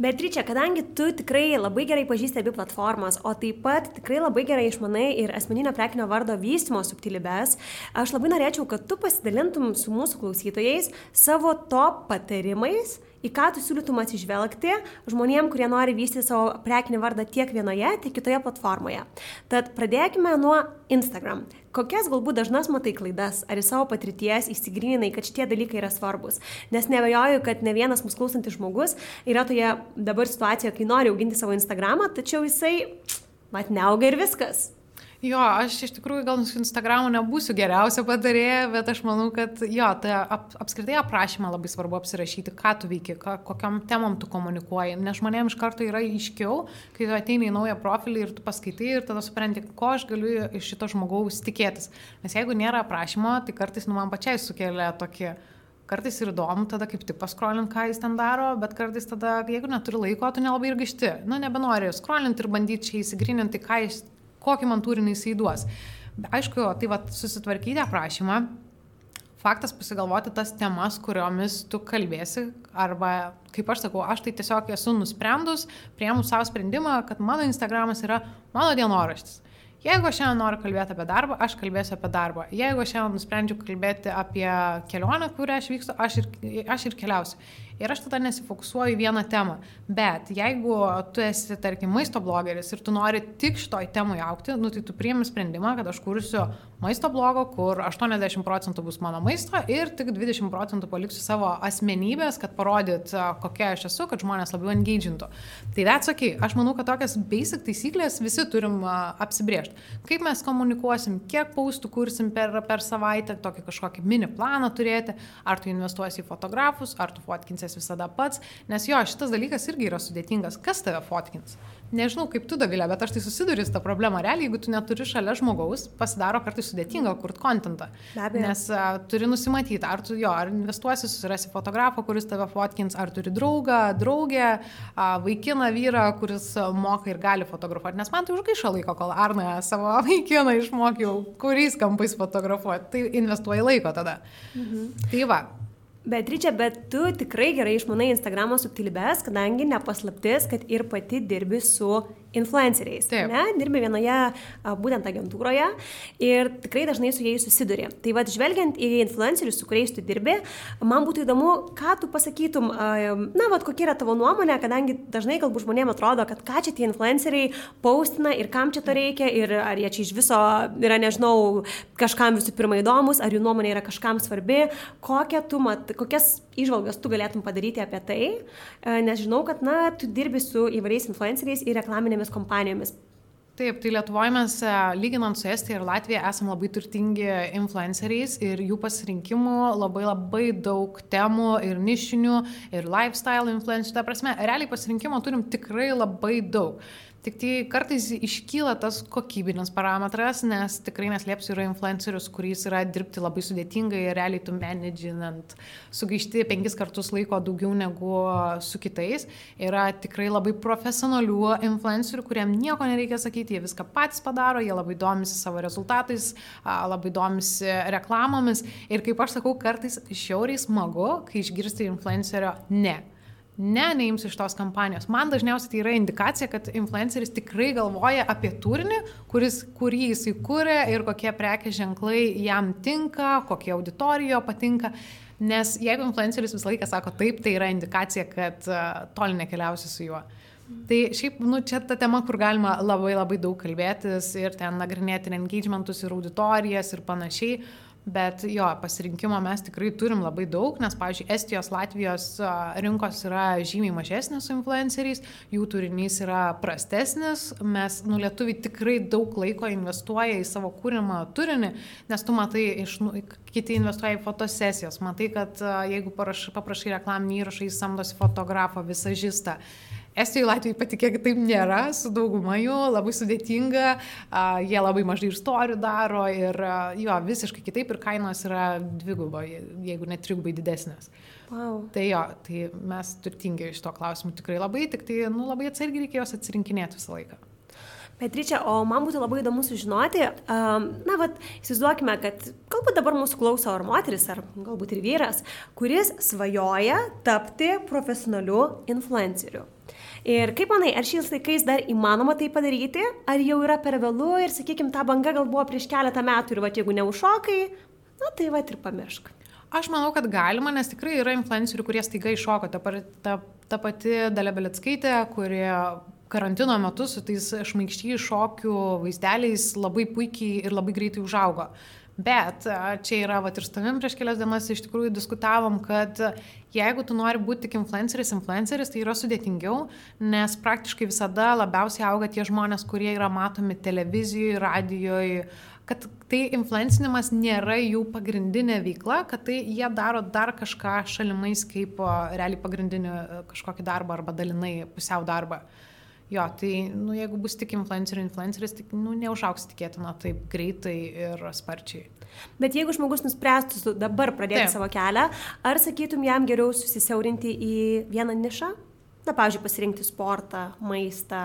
[SPEAKER 1] Beatričia, kadangi tu tikrai labai gerai pažįsti abi platformas, o taip pat tikrai labai gerai išmanai ir asmeninio prekinio vardo vystimo subtilybės, aš labai norėčiau, kad tu pasidalintum su mūsų klausytojais savo top patarimais į ką tu siūlytum atsižvelgti žmonėm, kurie nori vystyti savo prekinį vardą tiek vienoje, tiek kitoje platformoje. Tad pradėkime nuo Instagram. Kokias galbūt dažnas matai klaidas, ar į savo patirties įsigryninai, kad šitie dalykai yra svarbus. Nes nebejoju, kad ne vienas mūsų klausantis žmogus yra toje dabar situacijoje, kai nori auginti savo Instagramą, tačiau jisai, mat, neauga ir viskas.
[SPEAKER 2] Jo, aš iš tikrųjų gal su Instagramu nebūsiu geriausia patarėja, bet aš manau, kad jo, tai ap, apskritai aprašymą labai svarbu apsirašyti, ką tu veiki, ką, kokiam temam tu komunikuoji, nes žmonėms iš karto yra aiškiau, kai tu ateini į naują profilį ir tu paskaitai ir tada supranti, ko aš galiu iš šito žmogaus tikėtis. Nes jeigu nėra aprašymo, tai kartais nu man pačiai sukelia tokį kartais ir įdomu tada kaip tik paskrolint, ką jis ten daro, bet kartais tada, jeigu neturi laiko, tu nelabai ir gaišti. Nu, nebenori skrolinti ir bandyti čia įsigrininti, ką jis kokį man turinį jisai duos. Aišku, tai va susitvarkyti aprašymą, faktas pasigalvoti tas temas, kuriomis tu kalbėsi, arba, kaip aš sakau, aš tai tiesiog esu nusprendus, prieimus savo sprendimą, kad mano Instagramas yra mano dienoraštis. Jeigu aš šiandien noriu kalbėti apie darbą, aš kalbėsiu apie darbą. Jeigu aš šiandien nusprendžiu kalbėti apie kelionę, kurią aš vykstu, aš ir, aš ir keliausiu ir aš tada nesifokusuoju į vieną temą. Bet jeigu tu esi, tarkim, maisto blogeris ir tu nori tik šitoj temui aukti, nu, tai tu priimi sprendimą, kad aš kursiu maisto blogo, kur 80 procentų bus mano maisto ir tik 20 procentų paliksiu savo asmenybės, kad parodyt, kokia aš esu, kad žmonės labiau engagintų. Tai that's ok. Aš manau, kad tokias basic taisyklės visi turim apsibriežti. Kaip mes komunikuosim, kiek paustų kursim per, per savaitę, tokį kažkokį mini planą turėti, ar tu investuosi į fotografus, ar tu fotkinsi fotkins visada pats, nes jo, šitas dalykas irgi yra sudėtingas. Kas tave fotkins? Nežinau, kaip tu, Davilė, bet aš tai susiduriu su tą problemą. Realiai, jeigu tu neturi šalia žmogaus, pasidaro kartais sudėtinga kurti kontentą. Nes uh, turi nusimatyti, ar tu jo, ar investuosi, susirasi fotografą, kuris tave fotkins, ar turi draugą, draugę, uh, vaikiną, vyrą, kuris moka ir gali fotografuoti. Nes man tai užgaišo laiko, kol Arna savo vaikiną išmokiau, kuriais kampais fotografuoti. Tai investuoji laiko tada. Mhm. Tai va,
[SPEAKER 1] Beatričia, bet tu tikrai gerai išmanai Instagramo subtilybės, kadangi nepaslaptis, kad ir pati dirbi su influenceriais. Taip. Ne? Dirbi vienoje būtent agentūroje ir tikrai dažnai su jais susiduri. Tai vad, žvelgiant į influencerius, su kuriais tu dirbi, man būtų įdomu, ką tu pasakytum, na, vad, kokia yra tavo nuomonė, kadangi dažnai galbūt žmonėms atrodo, kad ką čia tie influenceriai paustina ir kam čia to reikia ir ar jie čia iš viso yra, nežinau, kažkam visų pirma įdomus, ar jų nuomonė yra kažkam svarbi, kokią tu mat, kokias išvalgas tu galėtum padaryti apie tai, nes žinau, kad, na, tu dirbi su įvairiais influenceriais ir reklaminėmis didelėmis kompanijomis.
[SPEAKER 2] Taip, tai Lietuvoje mes, e, lyginant su Estija ir Latvija, esame labai turtingi influenceriais ir jų pasirinkimų labai labai daug temų ir nišinių, ir lifestyle influencerių. Ta prasme, realiai pasirinkimo turim tikrai labai daug. Tik tai kartais iškyla tas kokybinis parametras, nes tikrai neslėpsiu, yra influencerius, kuris yra dirbti labai sudėtingai ir realiai tu menedžinant, sugaišti penkis kartus laiko daugiau negu su kitais. Yra tikrai labai profesionalių influencerių, kuriem nieko nereikia sakyti, jie viską patys padaro, jie labai domisi savo rezultatais, labai domisi reklamomis ir kaip aš sakau, kartais šiauriai smagu, kai išgirsti influencerio ne ne, neims iš tos kampanijos. Man dažniausiai tai yra indikacija, kad influenceris tikrai galvoja apie turinį, kuris, kurį jis įkūrė ir kokie prekės ženklai jam tinka, kokie auditorijo patinka. Nes jeigu influenceris visą laiką sako taip, tai yra indikacija, kad uh, toli nekeliausi su juo. Tai šiaip, nu, čia ta tema, kur galima labai labai daug kalbėtis ir ten nagrinėti ir engagementus, ir auditorijas, ir panašiai. Bet jo, pasirinkimo mes tikrai turim labai daug, nes, pavyzdžiui, Estijos, Latvijos rinkos yra žymiai mažesnės su influenceriais, jų turinys yra prastesnis, mes, nu, lietuviai tikrai daug laiko investuoja į savo kūrimą turinį, nes tu matai, iš, nu, kiti investuoja į fotosesijas, matai, kad jeigu paraš, paprašai reklaminį įrašą, jis samdosi fotografą, visažistą. Estijoje, Latvijoje patikėkit, taip nėra, su dauguma jų labai sudėtinga, jie labai mažai istorijų daro ir jo, visiškai kitaip ir kainos yra dvigubai, jeigu net trigubai didesnės.
[SPEAKER 1] Wow.
[SPEAKER 2] Tai jo, tai mes turtingi iš to klausimų tikrai labai, tik tai nu, labai atsargiai reikėjo juos atsirinkinėti visą laiką.
[SPEAKER 1] Petričia, o man būtų labai įdomu sužinoti, um, na, vad, įsivaizduokime, kad galbūt dabar mūsų klauso ar moteris, ar galbūt ir vyras, kuris svajoja tapti profesionaliu influenceriu. Ir kaip manai, ar šiais laikais dar įmanoma tai padaryti, ar jau yra per vėlų ir, sakykime, ta banga gal buvo prieš keletą metų ir va, jeigu neužšokai, na tai va ir pamiršk.
[SPEAKER 2] Aš manau, kad galima, nes tikrai yra influencerių, kurie staiga iššoko. Ta, ta, ta pati Dalė Belitskaitė, kurie karantino metu su tais šmaikščiai šokių vaizdeliais labai puikiai ir labai greitai užaugo. Bet čia yra, va ir su tavim prieš kelias dienas iš tikrųjų diskutavom, kad jeigu tu nori būti tik influenceris, influenceris, tai yra sudėtingiau, nes praktiškai visada labiausiai auga tie žmonės, kurie yra matomi televizijoje, radijoje, kad tai influencinimas nėra jų pagrindinė veikla, kad tai jie daro dar kažką šalimais kaip realiai pagrindinį kažkokį darbą arba dalinai pusiau darbą. Jo, tai nu, jeigu bus tik influencerių influenceris, tai nu, neužauks tikėtina taip greitai ir sparčiai.
[SPEAKER 1] Bet jeigu žmogus nuspręstų dabar pradėti Taip. savo kelią, ar sakytum jam geriau susisiaurinti į vieną nišą? Na, pavyzdžiui, pasirinkti sportą, maistą.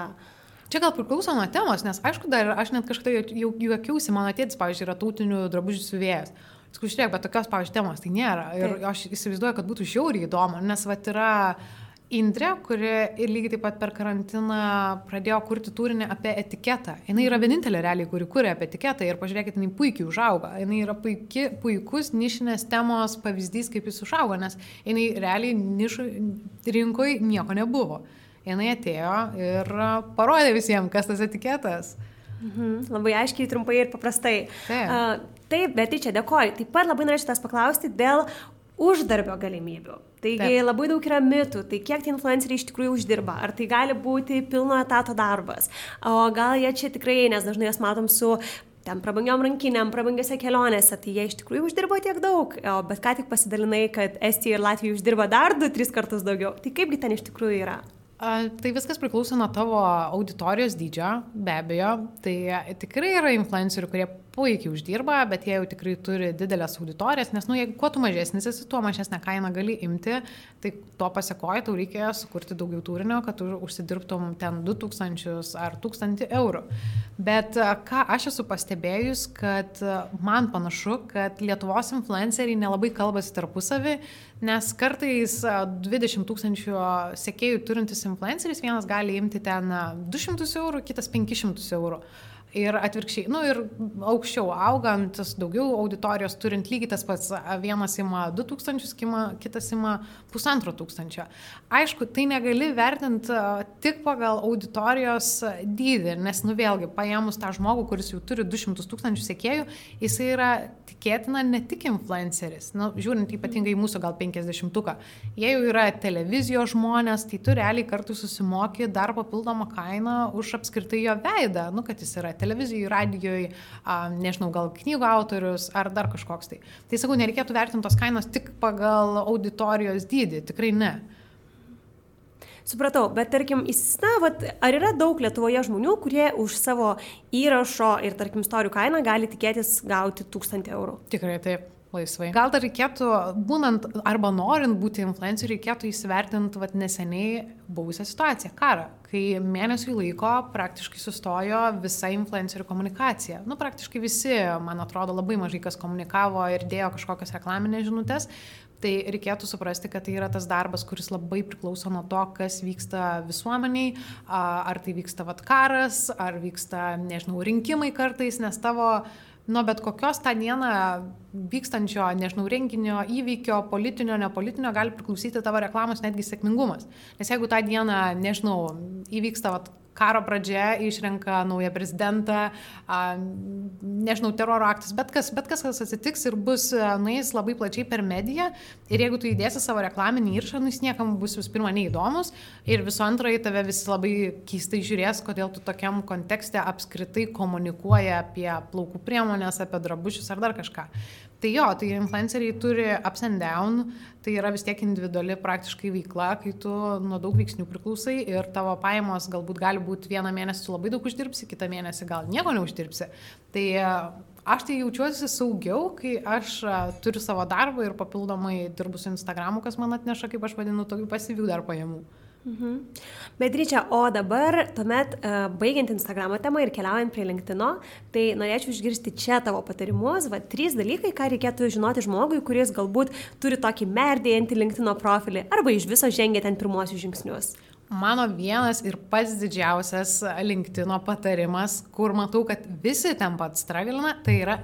[SPEAKER 2] Čia gal priklauso nuo temos, nes aišku, dar aš net kažkada jau juokiausi, mano tėtis, pavyzdžiui, yra tautinių drabužių siuvėjas. Žiūrėk, bet tokios, pavyzdžiui, temos tai nėra. Ir Taip. aš įsivaizduoju, kad būtų žiauriai įdomu, nes vat yra Indrė, kuri ir lygiai taip pat per karantiną pradėjo kurti turinį apie etiketą. Jis yra vienintelė realiai, kuri kuria apie etiketą ir pažiūrėkit, jinai puikiai užauga. Jis yra puiki, puikus nišinės temos pavyzdys, kaip jis užaugo, nes jinai realiai nišų rinkoje nieko nebuvo. Jis atėjo ir parodė visiems, kas tas etiketas.
[SPEAKER 1] Mhm, labai aiškiai, trumpai ir paprastai. Taip, uh, taip bet tai čia dėkoju. Taip pat labai norėčiau tas paklausti dėl uždarbio galimybių. Taigi Taip. labai daug yra mitų, tai kiek tie influenceriai iš tikrųjų uždirba, ar tai gali būti pilno etato darbas, o gal jie čia tikrai, nes dažnai jas matom su ten prabangiom rankiniam, prabangiose kelionėse, tai jie iš tikrųjų uždirba tiek daug, o bet ką tik pasidalinai, kad Estija ir Latvija uždirba dar 2-3 kartus daugiau. Tai kaipgi ten iš tikrųjų yra?
[SPEAKER 2] A, tai viskas priklauso nuo tavo auditorijos dydžio, be abejo. Tai tikrai yra influencerių, kurie puikiai uždirba, bet jie jau tikrai turi didelės auditorijas, nes, nu, jeigu kuo tu mažesnis esi, tuo mažesnę kainą gali imti, tai to pasiekoja, tau reikia sukurti daugiau turinio, kad tu užsidirbtum ten 2000 ar 1000 eurų. Bet ką aš esu pastebėjus, kad man panašu, kad Lietuvos influenceriai nelabai kalbasi tarpusavį, Nes kartais 20 tūkstančių sekėjų turintis influenceris vienas gali imti ten 200 eurų, kitas 500 eurų. Ir atvirkščiai, nu ir aukščiau augant, daugiau auditorijos turint lygiai tas pats, vienas ima 2000, kitas ima pusantro tūkstančio. Aišku, tai negali vertinti tik pagal auditorijos dydį, nes, nu vėlgi, paėmus tą žmogų, kuris jau turi 200 tūkstančių sekėjų, jisai yra tikėtina ne tik influenceris, nu, žiūrint ypatingai mūsų gal 50-uką. Jie jau yra televizijos žmonės, tai tu realiai kartu susimoki dar papildomą kainą už apskritai jo veidą, nu, kad jis yra televizijos televizijai, radijoj, nežinau, gal knygų autorius ar dar kažkoks tai. Tai sakau, nereikėtų vertinti tos kainos tik pagal auditorijos dydį, tikrai ne.
[SPEAKER 1] Supratau, bet tarkim, na, vat, ar yra daug Lietuvoje žmonių, kurie už savo įrašo ir, tarkim, istorijų kainą gali tikėtis gauti 1000 eurų?
[SPEAKER 2] Tikrai taip laisvai. Gal dar reikėtų, būnant arba norint būti influenceriu, reikėtų įsivertinti vat, neseniai buvusią situaciją - karą, kai mėnesių laiko praktiškai sustojo visa influencerių komunikacija. Nu, praktiškai visi, man atrodo, labai mažai kas komunikavo ir dėjo kažkokias reklaminės žinutės. Tai reikėtų suprasti, kad tai yra tas darbas, kuris labai priklauso nuo to, kas vyksta visuomeniai, ar tai vyksta vat karas, ar vyksta, nežinau, rinkimai kartais, nes tavo nuo bet kokios tą dieną vykstančio, nežinau, renginio, įvykio, politinio, nepolitinio gali priklausyti tavo reklamos netgi sėkmingumas. Nes jeigu tą dieną, nežinau, įvyksta vat, karo pradžia, išrenka naują prezidentą, nežinau, teroro aktas, bet kas, bet kas, kas atsitiks ir bus nueis labai plačiai per mediją. Ir jeigu tu įdėsi savo reklaminį įrašą, nu jis niekam bus visų pirma neįdomus ir visų antra į tave visi labai keistai žiūrės, kodėl tu tokiam kontekste apskritai komunikuoji apie plaukų priemonės, apie drabužius ar dar kažką. Tai jo, tai influenceriai turi ups and down, tai yra vis tiek individuali praktiškai veikla, kai tu nuo daug veiksnių priklausai ir tavo pajamos galbūt gali būti vieną mėnesį tu labai daug uždirbsi, kitą mėnesį gal nieko neuždirbsi. Tai aš tai jaučiuosi saugiau, kai aš turiu savo darbą ir papildomai dirbu su Instagramu, kas man atneša, kaip aš vadinu, tokių pasyvių dar pajamų.
[SPEAKER 1] Mhm. Bet ryčia, o dabar, tuomet, uh, baigiant Instagramo temą ir keliaujant prie LinkedIn, tai norėčiau išgirsti čia tavo patarimus, va, trys dalykai, ką reikėtų žinoti žmogui, kuris galbūt turi tokį merdėjantį LinkedIn profilį arba iš viso žengia ten pirmosius žingsnius.
[SPEAKER 2] Mano vienas ir pats didžiausias LinkedIn patarimas, kur matau, kad visi ten pat stragilina, tai yra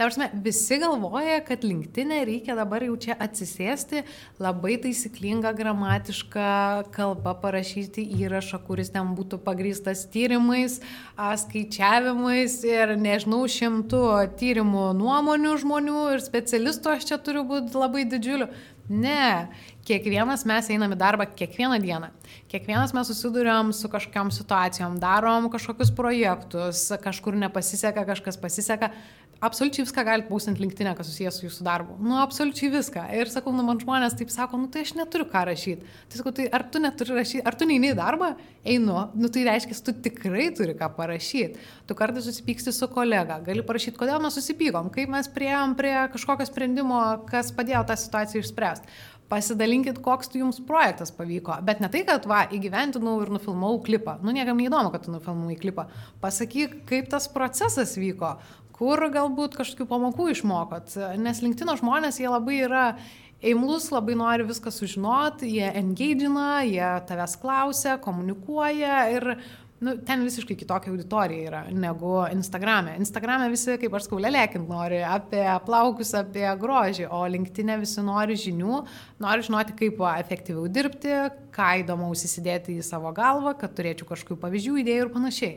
[SPEAKER 2] neoverthinkinkit. Tarsi visi galvoja, kad linktinė reikia dabar jau čia atsisėsti, labai taisyklingą gramatišką kalbą parašyti įrašą, kuris ten būtų pagrįstas tyrimais, skaičiavimais ir nežinau, šimtų tyrimų nuomonių žmonių ir specialistų aš čia turiu būti labai didžiuliu. Ne, kiekvienas mes einam į darbą kiekvieną dieną. Kiekvienas mes susidurėm su kažkokiam situacijom, darom kažkokius projektus, kažkur nepasiseka, kažkas pasiseka absoliučiai viską galite būsint linktinę, kas susijęs su jūsų darbu. Nu, absoliučiai viską. Ir sakau, nu, man žmonės taip sako, nu, tai aš neturiu ką rašyti. Tai sakau, tai ar tu neturi rašyti, ar tu neini į darbą, einu, nu, tai reiškia, tu tikrai turi ką parašyti. Tu kartais susipyksti su kolega, gali parašyti, kodėl mes susipykom, kaip mes prieėm prie kažkokio sprendimo, kas padėjo tą situaciją išspręsti pasidalinkit, koks jums projektas pavyko. Bet ne tai, kad va, įgyventinau ir nufilmau klipą. Nu, niekam neįdomu, kad tu nufilmai klipą. Pasakyk, kaip tas procesas vyko, kur galbūt kažkokių pamokų išmokot. Nes linktino žmonės, jie labai yra Eimlus labai nori viską sužinoti, jie engagina, jie tavęs klausia, komunikuoja ir nu, ten visiškai kitokia auditorija yra negu Instagram'e. Instagram'e visi, kaip aš skaulė lėkint, nori apie plaukus, apie grožį, o linktinė visi nori žinių, nori žinoti, kaip efektyviau dirbti, ką įdomaus įsidėti į savo galvą, kad turėčiau kažkokių pavyzdžių, idėjų ir panašiai.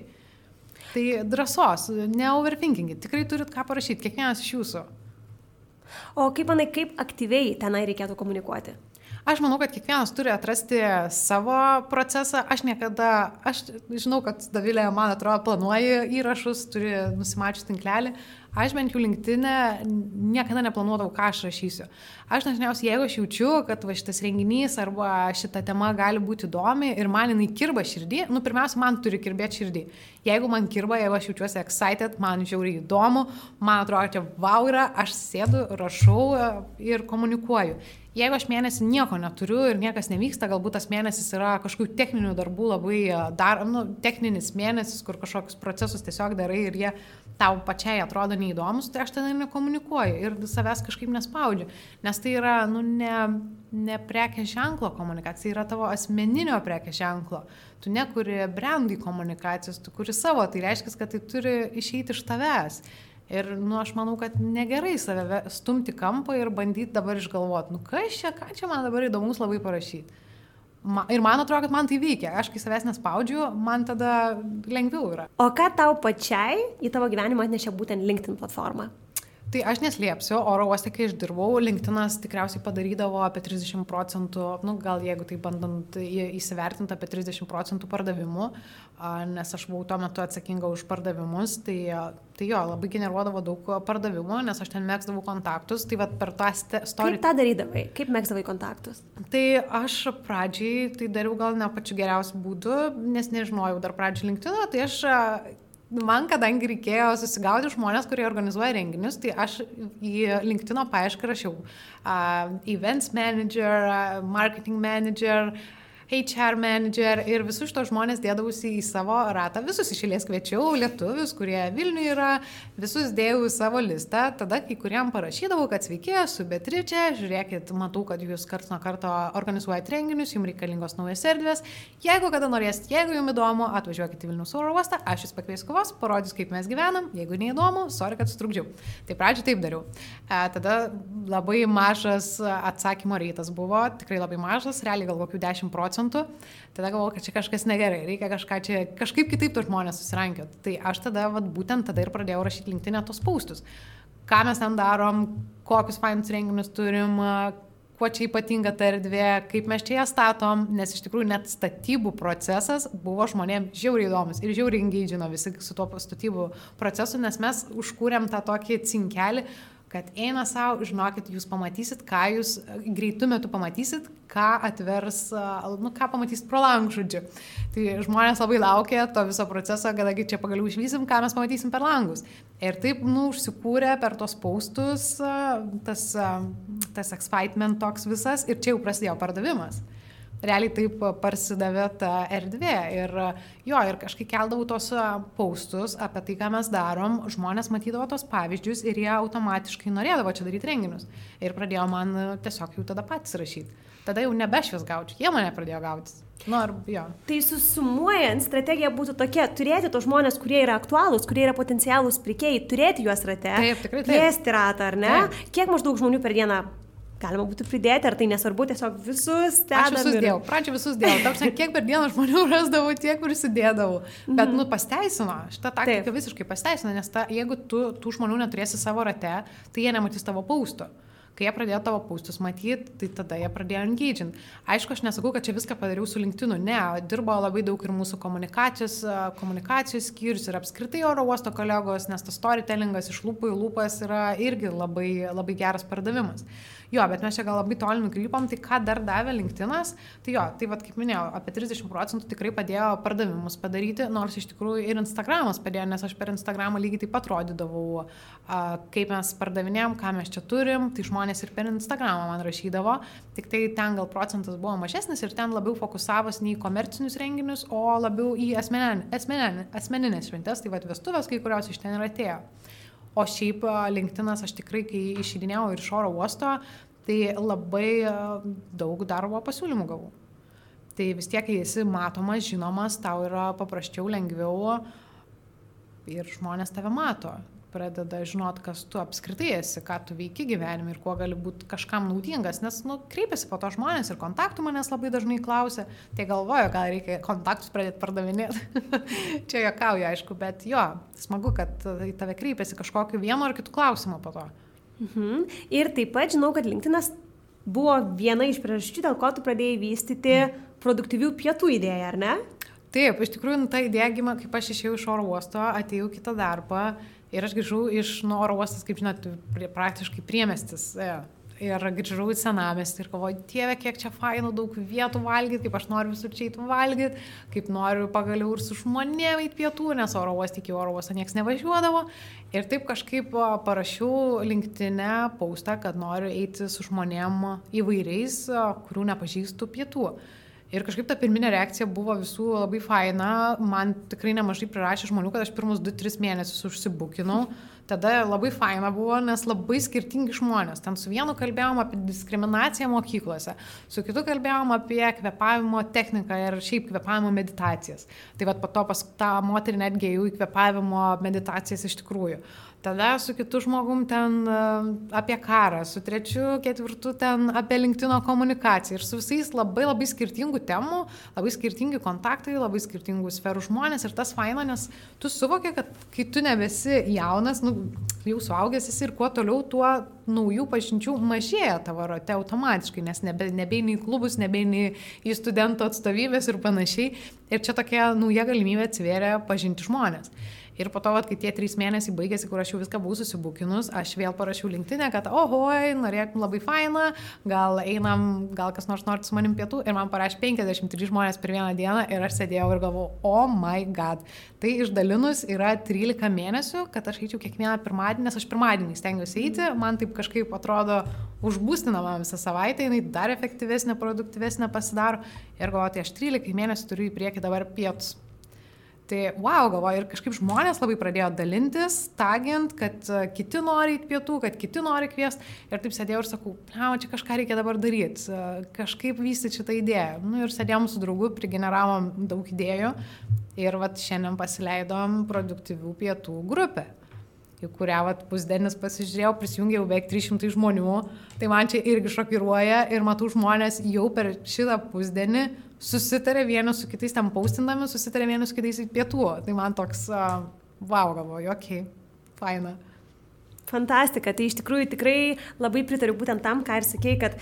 [SPEAKER 2] Tai drąsos, neoverthinkinkit, tikrai turit ką parašyti, kiekvienas iš jūsų.
[SPEAKER 1] O kaip manai, kaip aktyviai tenai reikėtų komunikuoti?
[SPEAKER 2] Aš manau, kad kiekvienas turi atrasti savo procesą. Aš niekada, aš žinau, kad Davilė, man atrodo, planuoja įrašus, turi nusimačius tinklelį. Aš bent jau linktinę niekada neplanuodavau, ką aš rašysiu. Aš dažniausiai, jeigu aš jaučiu, kad va šitas renginys arba šita tema gali būti įdomi ir man jinai kirba širdį, nu pirmiausia, man turi kirbėti širdį. Jeigu man kirba, jeigu aš jaučiuosi excited, man žiauriai įdomu, man atrodo, čia wow yra, aš sėdu, rašau ir komunikuoju. Jeigu aš mėnesį nieko neturiu ir niekas nevyksta, galbūt tas mėnesis yra kažkokių techninių darbų labai dar, nu, techninis mėnesis, kur kažkokius procesus tiesiog darai ir jie tau pačiai atrodo neįdomus, tai aš tada nekomunikuoju ir savęs kažkaip nespaudžiu. Nes tai yra, nu, ne, ne prekės ženklo komunikacija, yra tavo asmeninio prekės ženklo. Tu nekuri brandai komunikacijos, tu kuri savo, tai reiškia, kad tai turi išeiti iš tavęs. Ir, nu, aš manau, kad negerai save stumti kampą ir bandyti dabar išgalvoti, nu, kas čia, ką čia man dabar įdomus labai parašyti. Ma, ir man atrodo, kad man tai veikia. Aš kai savęs nespaudžiu, man tada lengviau yra.
[SPEAKER 1] O ką tau pačiai į tavo gyvenimą atnešė būtent LinkedIn platforma?
[SPEAKER 2] Tai aš neslėpsiu, oro uoste, kai aš dirbau, LinkedInas tikriausiai padarydavo apie 30 procentų, nu, gal jeigu tai bandant įsivertinti apie 30 procentų pardavimų, nes aš buvau tuo metu atsakinga už pardavimus, tai, tai jo, labai generuodavo daug pardavimų, nes aš ten mėgdavau kontaktus, tai vad per tą
[SPEAKER 1] story. Kaip tą darydavai, kaip mėgdavai kontaktus?
[SPEAKER 2] Tai aš pradžiai tai dariau gal ne pačiu geriausiu būdu, nes nežinojau dar pradžiai LinkedIną, tai aš man, kadangi reikėjo susigauti žmonės, kurie organizuoja renginius, tai aš į LinkedIn paiešką rašiau uh, events manager, uh, marketing manager, HR manager ir visus šitos žmonės dėdavusi į savo ratą. Visus išėlės kviečiau, lietuvius, kurie Vilniuje yra, visus dėjau į savo listą. Tada kai kuriam parašydavau, kad sveiki, esu Beatričia, žiūrėkit, matau, kad jūs karts nuo karto organizuojate renginius, jums reikalingos naujas erdvės. Jeigu kada norėsit, jeigu jums įdomu, atvažiuokit į Vilnius oro uostą, aš jūs pakviesiu kovos, parodysiu, kaip mes gyvenam. Jeigu neįdomu, sorry, kad sutrukdžiau. Tai pradžioje taip dariau. E, tada labai mažas atsakymo reitas buvo, tikrai labai mažas, realiai gal kokių 10 procentų procentų, tada galvoju, kad čia kažkas negerai, reikia kažką čia, kažkaip kitaip tos žmonės susirankiot. Tai aš tada, vat, būtent tada ir pradėjau rašyti linktinę tos paustus. Ką mes ten darom, kokius fainus renginius turim, kuo čia ypatinga ta erdvė, kaip mes čia ją statom, nes iš tikrųjų net statybų procesas buvo žmonėms žiauriai įdomus ir žiauriai engagino visi su tuo statybų procesu, nes mes užkūrėm tą tokį cinkelį, kad eina savo, žinokit, jūs pamatysit, ką jūs greitų metų pamatysit, ką atvers, nu, ką pamatysit pro langų žodžiu. Tai žmonės labai laukia to viso proceso, kadangi čia pagaliau išvysim, ką mes pamatysim per langus. Ir taip, nu, užsikūrė per tos paustus tas, tas excitement toks visas ir čia jau prasidėjo pardavimas realiai taip parsidavė ta erdvė. Ir jo, ir kažkaip keldavau tos paustus apie tai, ką mes darom, žmonės matydavo tos pavyzdžius ir jie automatiškai norėdavo čia daryti renginius. Ir pradėjo man tiesiog jau tada patys rašyti. Tada jau nebe aš juos gaučiau, jie mane pradėjo gauti. Nu, ar, jo.
[SPEAKER 1] Tai susumuojant, strategija būtų tokia - turėti tos žmonės, kurie yra aktualūs, kurie yra potencialūs pirkėjai, turėti juos rate.
[SPEAKER 2] Taip, tikrai taip.
[SPEAKER 1] Plėsti ratą, ar ne? Taip. Kiek maždaug žmonių per dieną galima būtų pridėti, ar tai nesvarbu, tiesiog visus ten.
[SPEAKER 2] Aš visus dėjau, pradžio visus dėjau. Tarsi, kiek per dieną žmonių rasdavau, tiek prisidėdavau. Bet, mm. nu, pasteisino, šitą taktiką Taip. visiškai pasteisino, nes ta, jeigu tu tų žmonių neturėsi savo rate, tai jie nematys tavo pausto. Kai jie pradėjo tavo paustus matyti, tai tada jie pradėjo engaging. Aišku, aš nesakau, kad čia viską padariau su LinkedInu, ne, dirbo labai daug ir mūsų komunikacijos, komunikacijos skyrius ir apskritai oro uosto kolegos, nes tas storytellingas iš lūpų į lūpas yra irgi labai, labai geras pardavimas. Jo, bet mes čia gal labai toli nukrypom, tai ką dar davė LinkedInas, tai jo, tai vad kaip minėjau, apie 30 procentų tikrai padėjo pardavimus padaryti, nors iš tikrųjų ir Instagramas padėjo, nes aš per Instagramą lygiai taip pat rodydavau, kaip mes pardavinėjom, ką mes čia turim, tai žmonės ir per Instagramą man rašydavo, tik tai ten gal procentas buvo mažesnis ir ten labiau fokusavos ne į komercinius renginius, o labiau į asmeninės, asmeninės šventės, tai vad vestuvės kai kurios iš ten ir atėjo. O šiaip LinkedInas aš tikrai, kai išeidinėjau ir iš oro uosto, tai labai daug darbo pasiūlymų gavau. Tai vis tiek, kai esi matomas, žinomas, tau yra paprasčiau, lengviau ir žmonės tave mato pradeda žinot, kas tu apskritai esi, ką tu veiki gyvenime ir kuo gali būti kažkam naudingas, nes, nu, kreipiasi po to žmonės ir kontaktų manęs labai dažnai klausia, tai galvoju, gal reikia kontaktus pradėti pardavinėti. Čia jokauju, aišku, bet jo, smagu, kad į tave kreipiasi kažkokiu vienu ar kitu klausimu po to.
[SPEAKER 1] Mhm. Ir taip pat žinau, kad LinkedInas buvo viena iš priežasčių, dėl ko tu pradėjai vystyti produktyvių pietų idėją, ar ne?
[SPEAKER 2] Taip, iš tikrųjų, nu, ta idėja gimė, kaip aš išėjau iš oro uosto, atėjau kitą darbą Ir aš grįžau iš nu, oro uostas, kaip žinot, prie, praktiškai priemestis. E, ir grįžau į senamestį ir galvoju, dieve, kiek čia fainų, daug vietų valgyti, kaip aš noriu visur čia įtų valgyti, kaip noriu pagaliau ir su žmonėm į pietų, nes oro uostą iki oro uostą niekas nevažiuodavo. Ir taip kažkaip parašiau linktinę paustą, kad noriu eiti su žmonėm įvairiais, kurių nepažįstu pietų. Ir kažkaip ta pirminė reakcija buvo visų labai faina, man tikrai nemažai prirašė žmonių, kad aš pirmus 2-3 mėnesius užsibukinau. Tada labai faina buvo, nes labai skirtingi žmonės. Ten su vienu kalbėjom apie diskriminaciją mokyklose, su kitu kalbėjom apie kvepavimo techniką ir šiaip kvepavimo meditacijas. Tai vad po to pas tą moterį netgi jau į kvepavimo meditacijas iš tikrųjų tada su kitu žmogum ten e, apie karą, su trečiu, ketvirtu ten apie linktino komunikaciją ir su visais labai labai skirtingų temų, labai skirtingi kontaktai, labai skirtingų sferų žmonės ir tas faina, nes tu suvoki, kad kai tu nebesi jaunas, nu, jau suaugęs esi ir kuo toliau, tuo naujų pažinčių mažėja tavo rate automatiškai, nes nebe, nebeini į klubus, nebeini į studentų atstovybės ir panašiai. Ir čia tokia nauja galimybė atsivėrė pažinti žmonės. Ir po to, vat, kai tie trys mėnesiai baigėsi, kur aš jau viską buvau susibukinus, aš vėl parašiau linktinę, kad, ohoj, norėtum labai faina, gal einam, gal kas nors nori su manim pietų. Ir man parašė 53 žmonės per vieną dieną ir aš sėdėjau ir galvojau, oh my god. Tai išdalinus yra 13 mėnesių, kad aš eičiau kiekvieną pirmadienį nes aš pirmadienį stengiuosi eiti, man taip kažkaip atrodo užbūstina man visą savaitę, jinai dar efektyvesnė, produktyvesnė pasidaro ir galvoju, tai aš 13 mėnesių turiu į priekį dabar pietus. Tai wow, galvoju, ir kažkaip žmonės labai pradėjo dalintis, tagint, kad uh, kiti nori į pietų, kad kiti nori kviesti. Ir taip sėdėjau ir sakau, na, čia kažką reikia dabar daryti, uh, kažkaip vystyti šitą idėją. Nu, ir sėdėjom su draugu, prigeneravom daug idėjų ir vat, šiandien pasileidom produktyvių pietų grupę į kurią vat, pusdienis pasižiūrėjau, prisijungė jau beveik 300 žmonių, tai man čia irgi šokiruoja ir matau žmonės jau per šitą pusdienį susitarė vieni su kitais ten paustindami, susitarė vieni su kitais į pietų. Tai man toks, uh, wow, galvoju, okei, okay, faina.
[SPEAKER 1] Fantastika, tai iš tikrųjų tikrai labai pritariu būtent tam, ką ir sakėjai, kad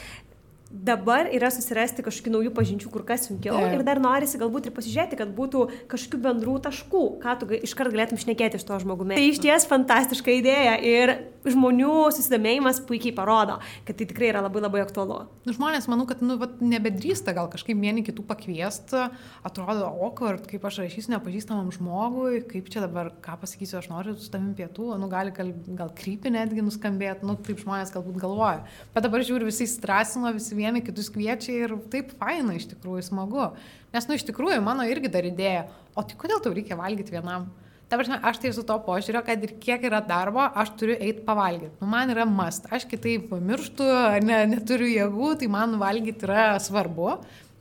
[SPEAKER 1] dabar yra susirasti kažkokių naujų pažinčių kur kas sunkiau yeah. ir dar norisi galbūt ir pasižiūrėti, kad būtų kažkokių bendrų taškų, ką tu iškart galėtum šnekėti iš to žmogumi. Tai iš ties fantastiška idėja ir žmonių susidomėjimas puikiai parodo, kad tai tikrai yra labai labai aktualu.
[SPEAKER 2] Nu, žmonės, manau, kad nu, vat, nebedrįsta gal kažkaip vieni kitų pakviesti, atrodo, awkward, kaip aš rašysiu nepažįstamam žmogui, kaip čia dabar, ką pasakysiu, aš noriu su tavim pietų, nu, gali gal, gal krypį netgi nuskambėti, nu, taip žmonės galbūt galvoja. Bet dabar žiūriu, visi strasino, visi vieni kitus kviečia ir taip faina iš tikrųjų smagu. Nes, nu, iš tikrųjų, mano irgi dar idėja, o tai kodėl tau reikia valgyti vienam? Ta prasme, aš tai su to požiūrio, kad ir kiek yra darbo, aš turiu eiti pavalgyti. Nu, man yra mast, aš kitaip pamirštu, ne, neturiu jėgų, tai man valgyti yra svarbu.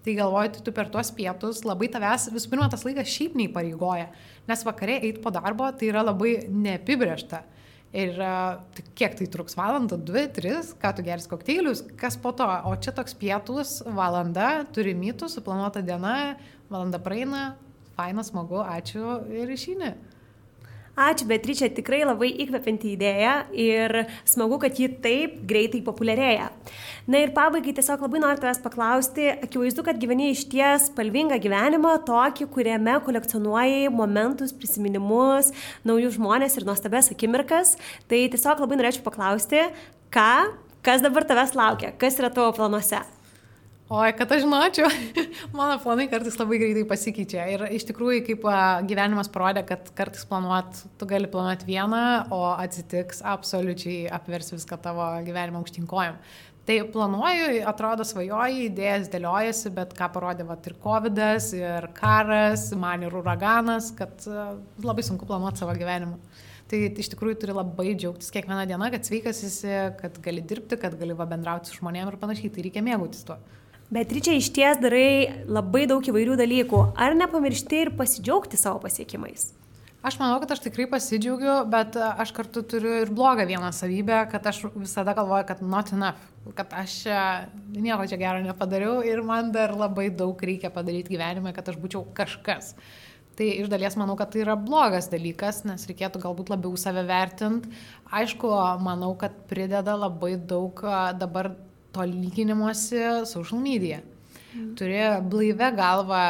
[SPEAKER 2] Tai galvoju, tai tu per tuos pietus labai tavęs, visų pirma, tas laikas šiaip neįpareigoja, nes vakarė eiti po darbo tai yra labai neapibriešta. Ir tai kiek tai truks valandą, dvi, tris, ką tu geris kokteilius, kas po to. O čia toks pietus, valanda, turi mytų, suplanuota diena, valanda praeina, faina, smagu, ačiū ir išinė.
[SPEAKER 1] Ačiū, Beatričia, tikrai labai įkvepianti idėja ir smagu, kad ji taip greitai populiarėja. Na ir pabaigai tiesiog labai noriu tavęs paklausti, akivaizdu, kad gyveni iš ties spalvingą gyvenimą, tokį, kuriame kolekcionuoji momentus, prisiminimus, naujus žmonės ir nuostabės akimirkas. Tai tiesiog labai norėčiau paklausti, ką, kas dabar tavęs laukia, kas yra tavo planuose.
[SPEAKER 2] Oi, kad aš žinočiau, mano planai kartais labai greitai pasikeičia. Ir iš tikrųjų, kaip gyvenimas parodė, kad kartais planuot, tu gali planuoti vieną, o atsitiks absoliučiai apvers viską tavo gyvenimo aukštinkojom. Tai planuoju, atrodo svajoji, idėjas dėliojasi, bet ką parodė vat, ir COVID, ir karas, man ir uraganas, kad labai sunku planuoti savo gyvenimą. Tai iš tikrųjų turi labai džiaugtis kiekvieną dieną, kad sveikas esi, kad gali dirbti, kad gali bendrauti su žmonėmis ir panašiai. Tai reikia mėgautis tuo.
[SPEAKER 1] Beatričia iš ties darai labai daug įvairių dalykų. Ar nepamiršti ir pasidžiaugti savo pasiekimais?
[SPEAKER 2] Aš manau, kad aš tikrai pasidžiaugiu, bet e, aš kartu turiu ir blogą vieną savybę, kad aš visada galvoju, kad not enough, kad aš e, nieko čia gero nepadariau ir man dar labai daug reikia padaryti gyvenime, kad aš būčiau kažkas. Tai iš dalies manau, kad tai yra blogas dalykas, nes reikėtų galbūt labiau save vertinti. Aišku, manau, kad prideda labai daug e, dabar to lyginimuose social media. Mm. Turi blaivę galvą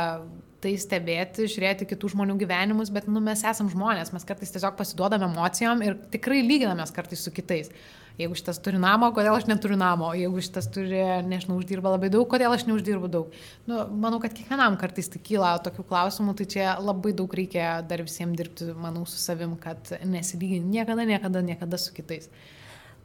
[SPEAKER 2] tai stebėti, žiūrėti kitų žmonių gyvenimus, bet nu, mes esam žmonės, mes kartais tiesiog pasiduodame emocijom ir tikrai lyginamės kartais su kitais. Jeigu šitas turi namą, kodėl aš neturiu namo, jeigu šitas turi, nežinau, uždirba labai daug, kodėl aš neuždirbu daug. Nu, manau, kad kiekvienam kartais tai kyla tokių klausimų, tai čia labai daug reikia dar visiems dirbti, manau, su savim, kad nesilyginti niekada, niekada, niekada su kitais.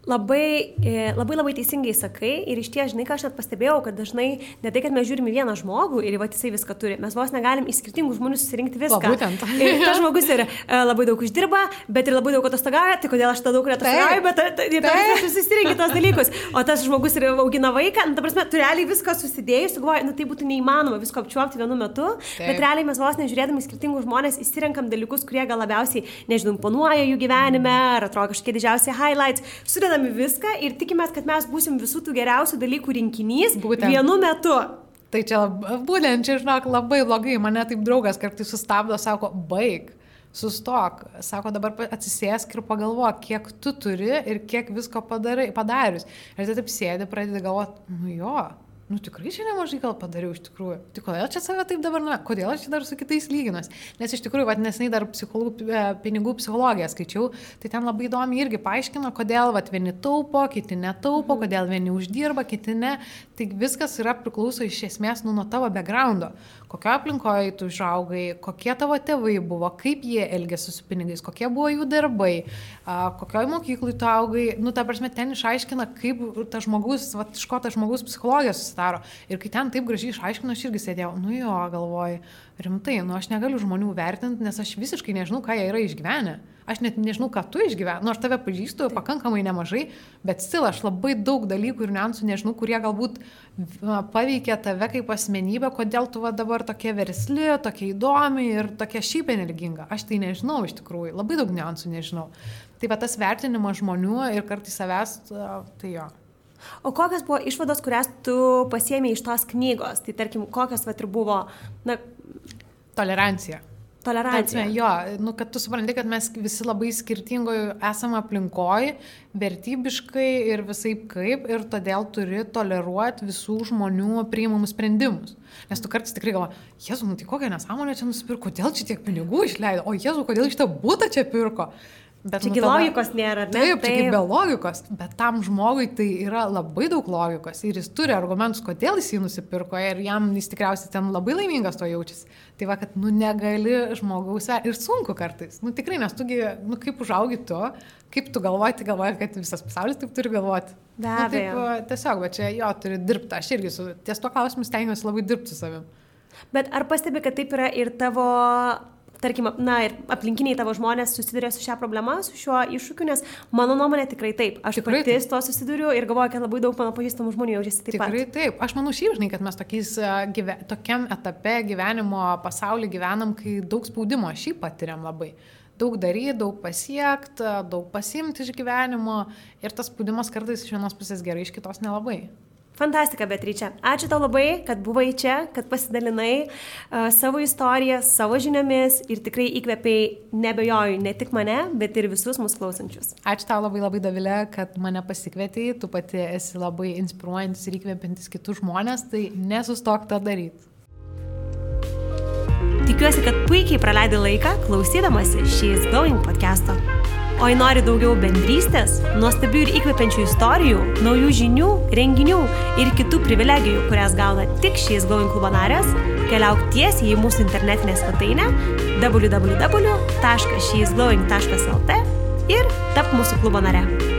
[SPEAKER 1] Labai, e, labai labai teisingai sakai ir iš ties, žinai, ką aš net pastebėjau, kad dažnai ne tai, kad mes žiūrime vieną žmogų ir va jisai viską turi, mes vos negalim iš skirtingų žmonių susirinkti viską.
[SPEAKER 2] O, būtent.
[SPEAKER 1] Ir tas žmogus ir e, labai daug uždirba, bet ir labai daug atostogauja, tai kodėl aš tada daug atostogauju, bet ir tada susirinkti tos dalykus. O tas žmogus ir augina vaiką, nu, ta prasme, tu realiai viską susidėjus, galvoji, nu tai būtų neįmanoma visko apčiuopti vienu metu, Taip. bet realiai mes vos nežiūrėdami skirtingų žmonės įsirenkam dalykus, kurie gal labiausiai, nežinau, imponuoja jų gyvenime, ar atrodo kažkokie didžiausi highlights. Sudedam sudedam viską ir tikimės, kad mes būsim visų tų geriausių dalykų rinkinys Būtent. vienu metu.
[SPEAKER 2] Tai čia būtent, čia žinok, labai blogai, mane taip draugas kartais sustabdo, sako, baig sustok, sako dabar atsisėsk ir pagalvok, kiek tu turi ir kiek visko padarai, padarius. Ir tai taip sėdi, pradedi galvoti, nu jo, nu tikrai čia nemažai gal padariau iš tikrųjų. Tai kodėl čia save taip dabar, na, kodėl aš čia dar su kitais lyginuosi? Nes iš tikrųjų, vad nesnai dar psichologų, e, pinigų psichologiją skaičiau, tai ten labai įdomi irgi paaiškino, kodėl vad vieni taupo, kiti netaupo, mhm. kodėl vieni uždirba, kiti ne. Tai viskas yra priklauso iš esmės nu, nuo tavo backgroundo kokio aplinkoje tu užaugai, kokie tavo tėvai buvo, kaip jie elgėsi su pinigais, kokie buvo jų darbai, kokioje mokykloje tu augai. Nu, ta prasme, ten išaiškina, kaip tas žmogus, va, iš ko tas žmogus psichologija susidaro. Ir kai ten taip gražiai išaiškino, aš irgi sėdėjau, nu jo, galvoju, rimtai, nu aš negaliu žmonių vertinti, nes aš visiškai nežinau, ką jie yra išgyvenę. Aš net nežinau, ką tu išgyveni. Nu, aš tave pažįstu Taip. pakankamai nemažai, bet stil aš labai daug dalykų ir niuansų nežinau, kurie galbūt paveikia tave kaip asmenybę, kodėl tu dabar tokia versli, tokia įdomi ir tokia šiaip energinga. Aš tai nežinau iš tikrųjų, labai daug niuansų nežinau. Tai va tas vertinimas žmonių ir kartais savęs, tai jo.
[SPEAKER 1] O kokios buvo išvados, kurias tu pasiemi iš tos knygos? Tai tarkim, kokios va ir buvo, na...
[SPEAKER 2] Tolerancija.
[SPEAKER 1] Tolerancija.
[SPEAKER 2] Tatsime, jo, nu, kad tu supranti, kad mes visi labai skirtingoje esame aplinkoje, vertybiškai ir visai kaip, ir todėl turi toleruoti visų žmonių priimamus sprendimus. Nes tu kartais tikrai galvo, Jėzu, nu tai kokią nesąmonę čia nusipirko, kodėl čia tiek pinigų išleido, o Jėzu, kodėl šitą būtą čia pirko.
[SPEAKER 1] Bet čia nu, tada, logikos nėra, ne?
[SPEAKER 2] Taip, taip. čia be logikos, bet tam žmogui tai yra labai daug logikos ir jis turi argumentus, kodėl jis jį nusipirko ir jam jis tikriausiai ten labai laimingas to jaučiasi. Tai va, kad, nu, negali žmogaus ir sunku kartais. Nu, tikrai, nes tugi, nu, kaip užaugi tu, kaip tu galvoji, tai galvoji, kad visas pasaulis taip turi galvoti.
[SPEAKER 1] Be abejo.
[SPEAKER 2] Nu, taip, tiesiog, va, čia jo turi dirbti, aš irgi su ties to klausimu stengiuosi labai dirbti su savim.
[SPEAKER 1] Bet ar pastebi, kad taip yra ir tavo tarkim, na ir aplinkiniai tavo žmonės susiduria su šią problemą, su šiuo iššūkiu, nes mano nuomonė tikrai taip. Aš tikrai pati su to susiduriu ir galvoju, kad labai daug mano pažįstamų žmonių jaučiasi taip
[SPEAKER 2] tikrai pat. Tikrai taip. Aš manau šiaip žinai, kad mes tokiais, gyve, tokiam etape gyvenimo pasaulyje gyvenam, kai daug spaudimo šiaip patiriam labai daug daryti, daug pasiekti, daug pasimti iš gyvenimo ir tas spaudimas kartais iš vienos pusės gerai, iš kitos nelabai.
[SPEAKER 1] Fantastika, Beatričia. Ačiū tau labai, kad buvai čia, kad pasidalinai uh, savo istoriją, savo žiniomis ir tikrai įkvėpiai, nebejoju, ne tik mane, bet ir visus mūsų klausančius.
[SPEAKER 2] Ačiū tau labai labai Davilė, kad mane pasikvietėjai, tu pati esi labai inspiruojantis ir įkvepiantis kitus žmonės, tai nesustok tą daryti.
[SPEAKER 1] Tikiuosi, kad puikiai praleidai laiką klausydamasi She's Going podcast'o. O jei nori daugiau bendrystės, nuostabių ir įkvepiančių istorijų, naujų žinių, renginių ir kitų privilegijų, kurias gauna tik šiais Going klubo narės, keliauk tiesiai į mūsų internetinę svetainę www.sheisglowing.lt ir tap mūsų klubo nare.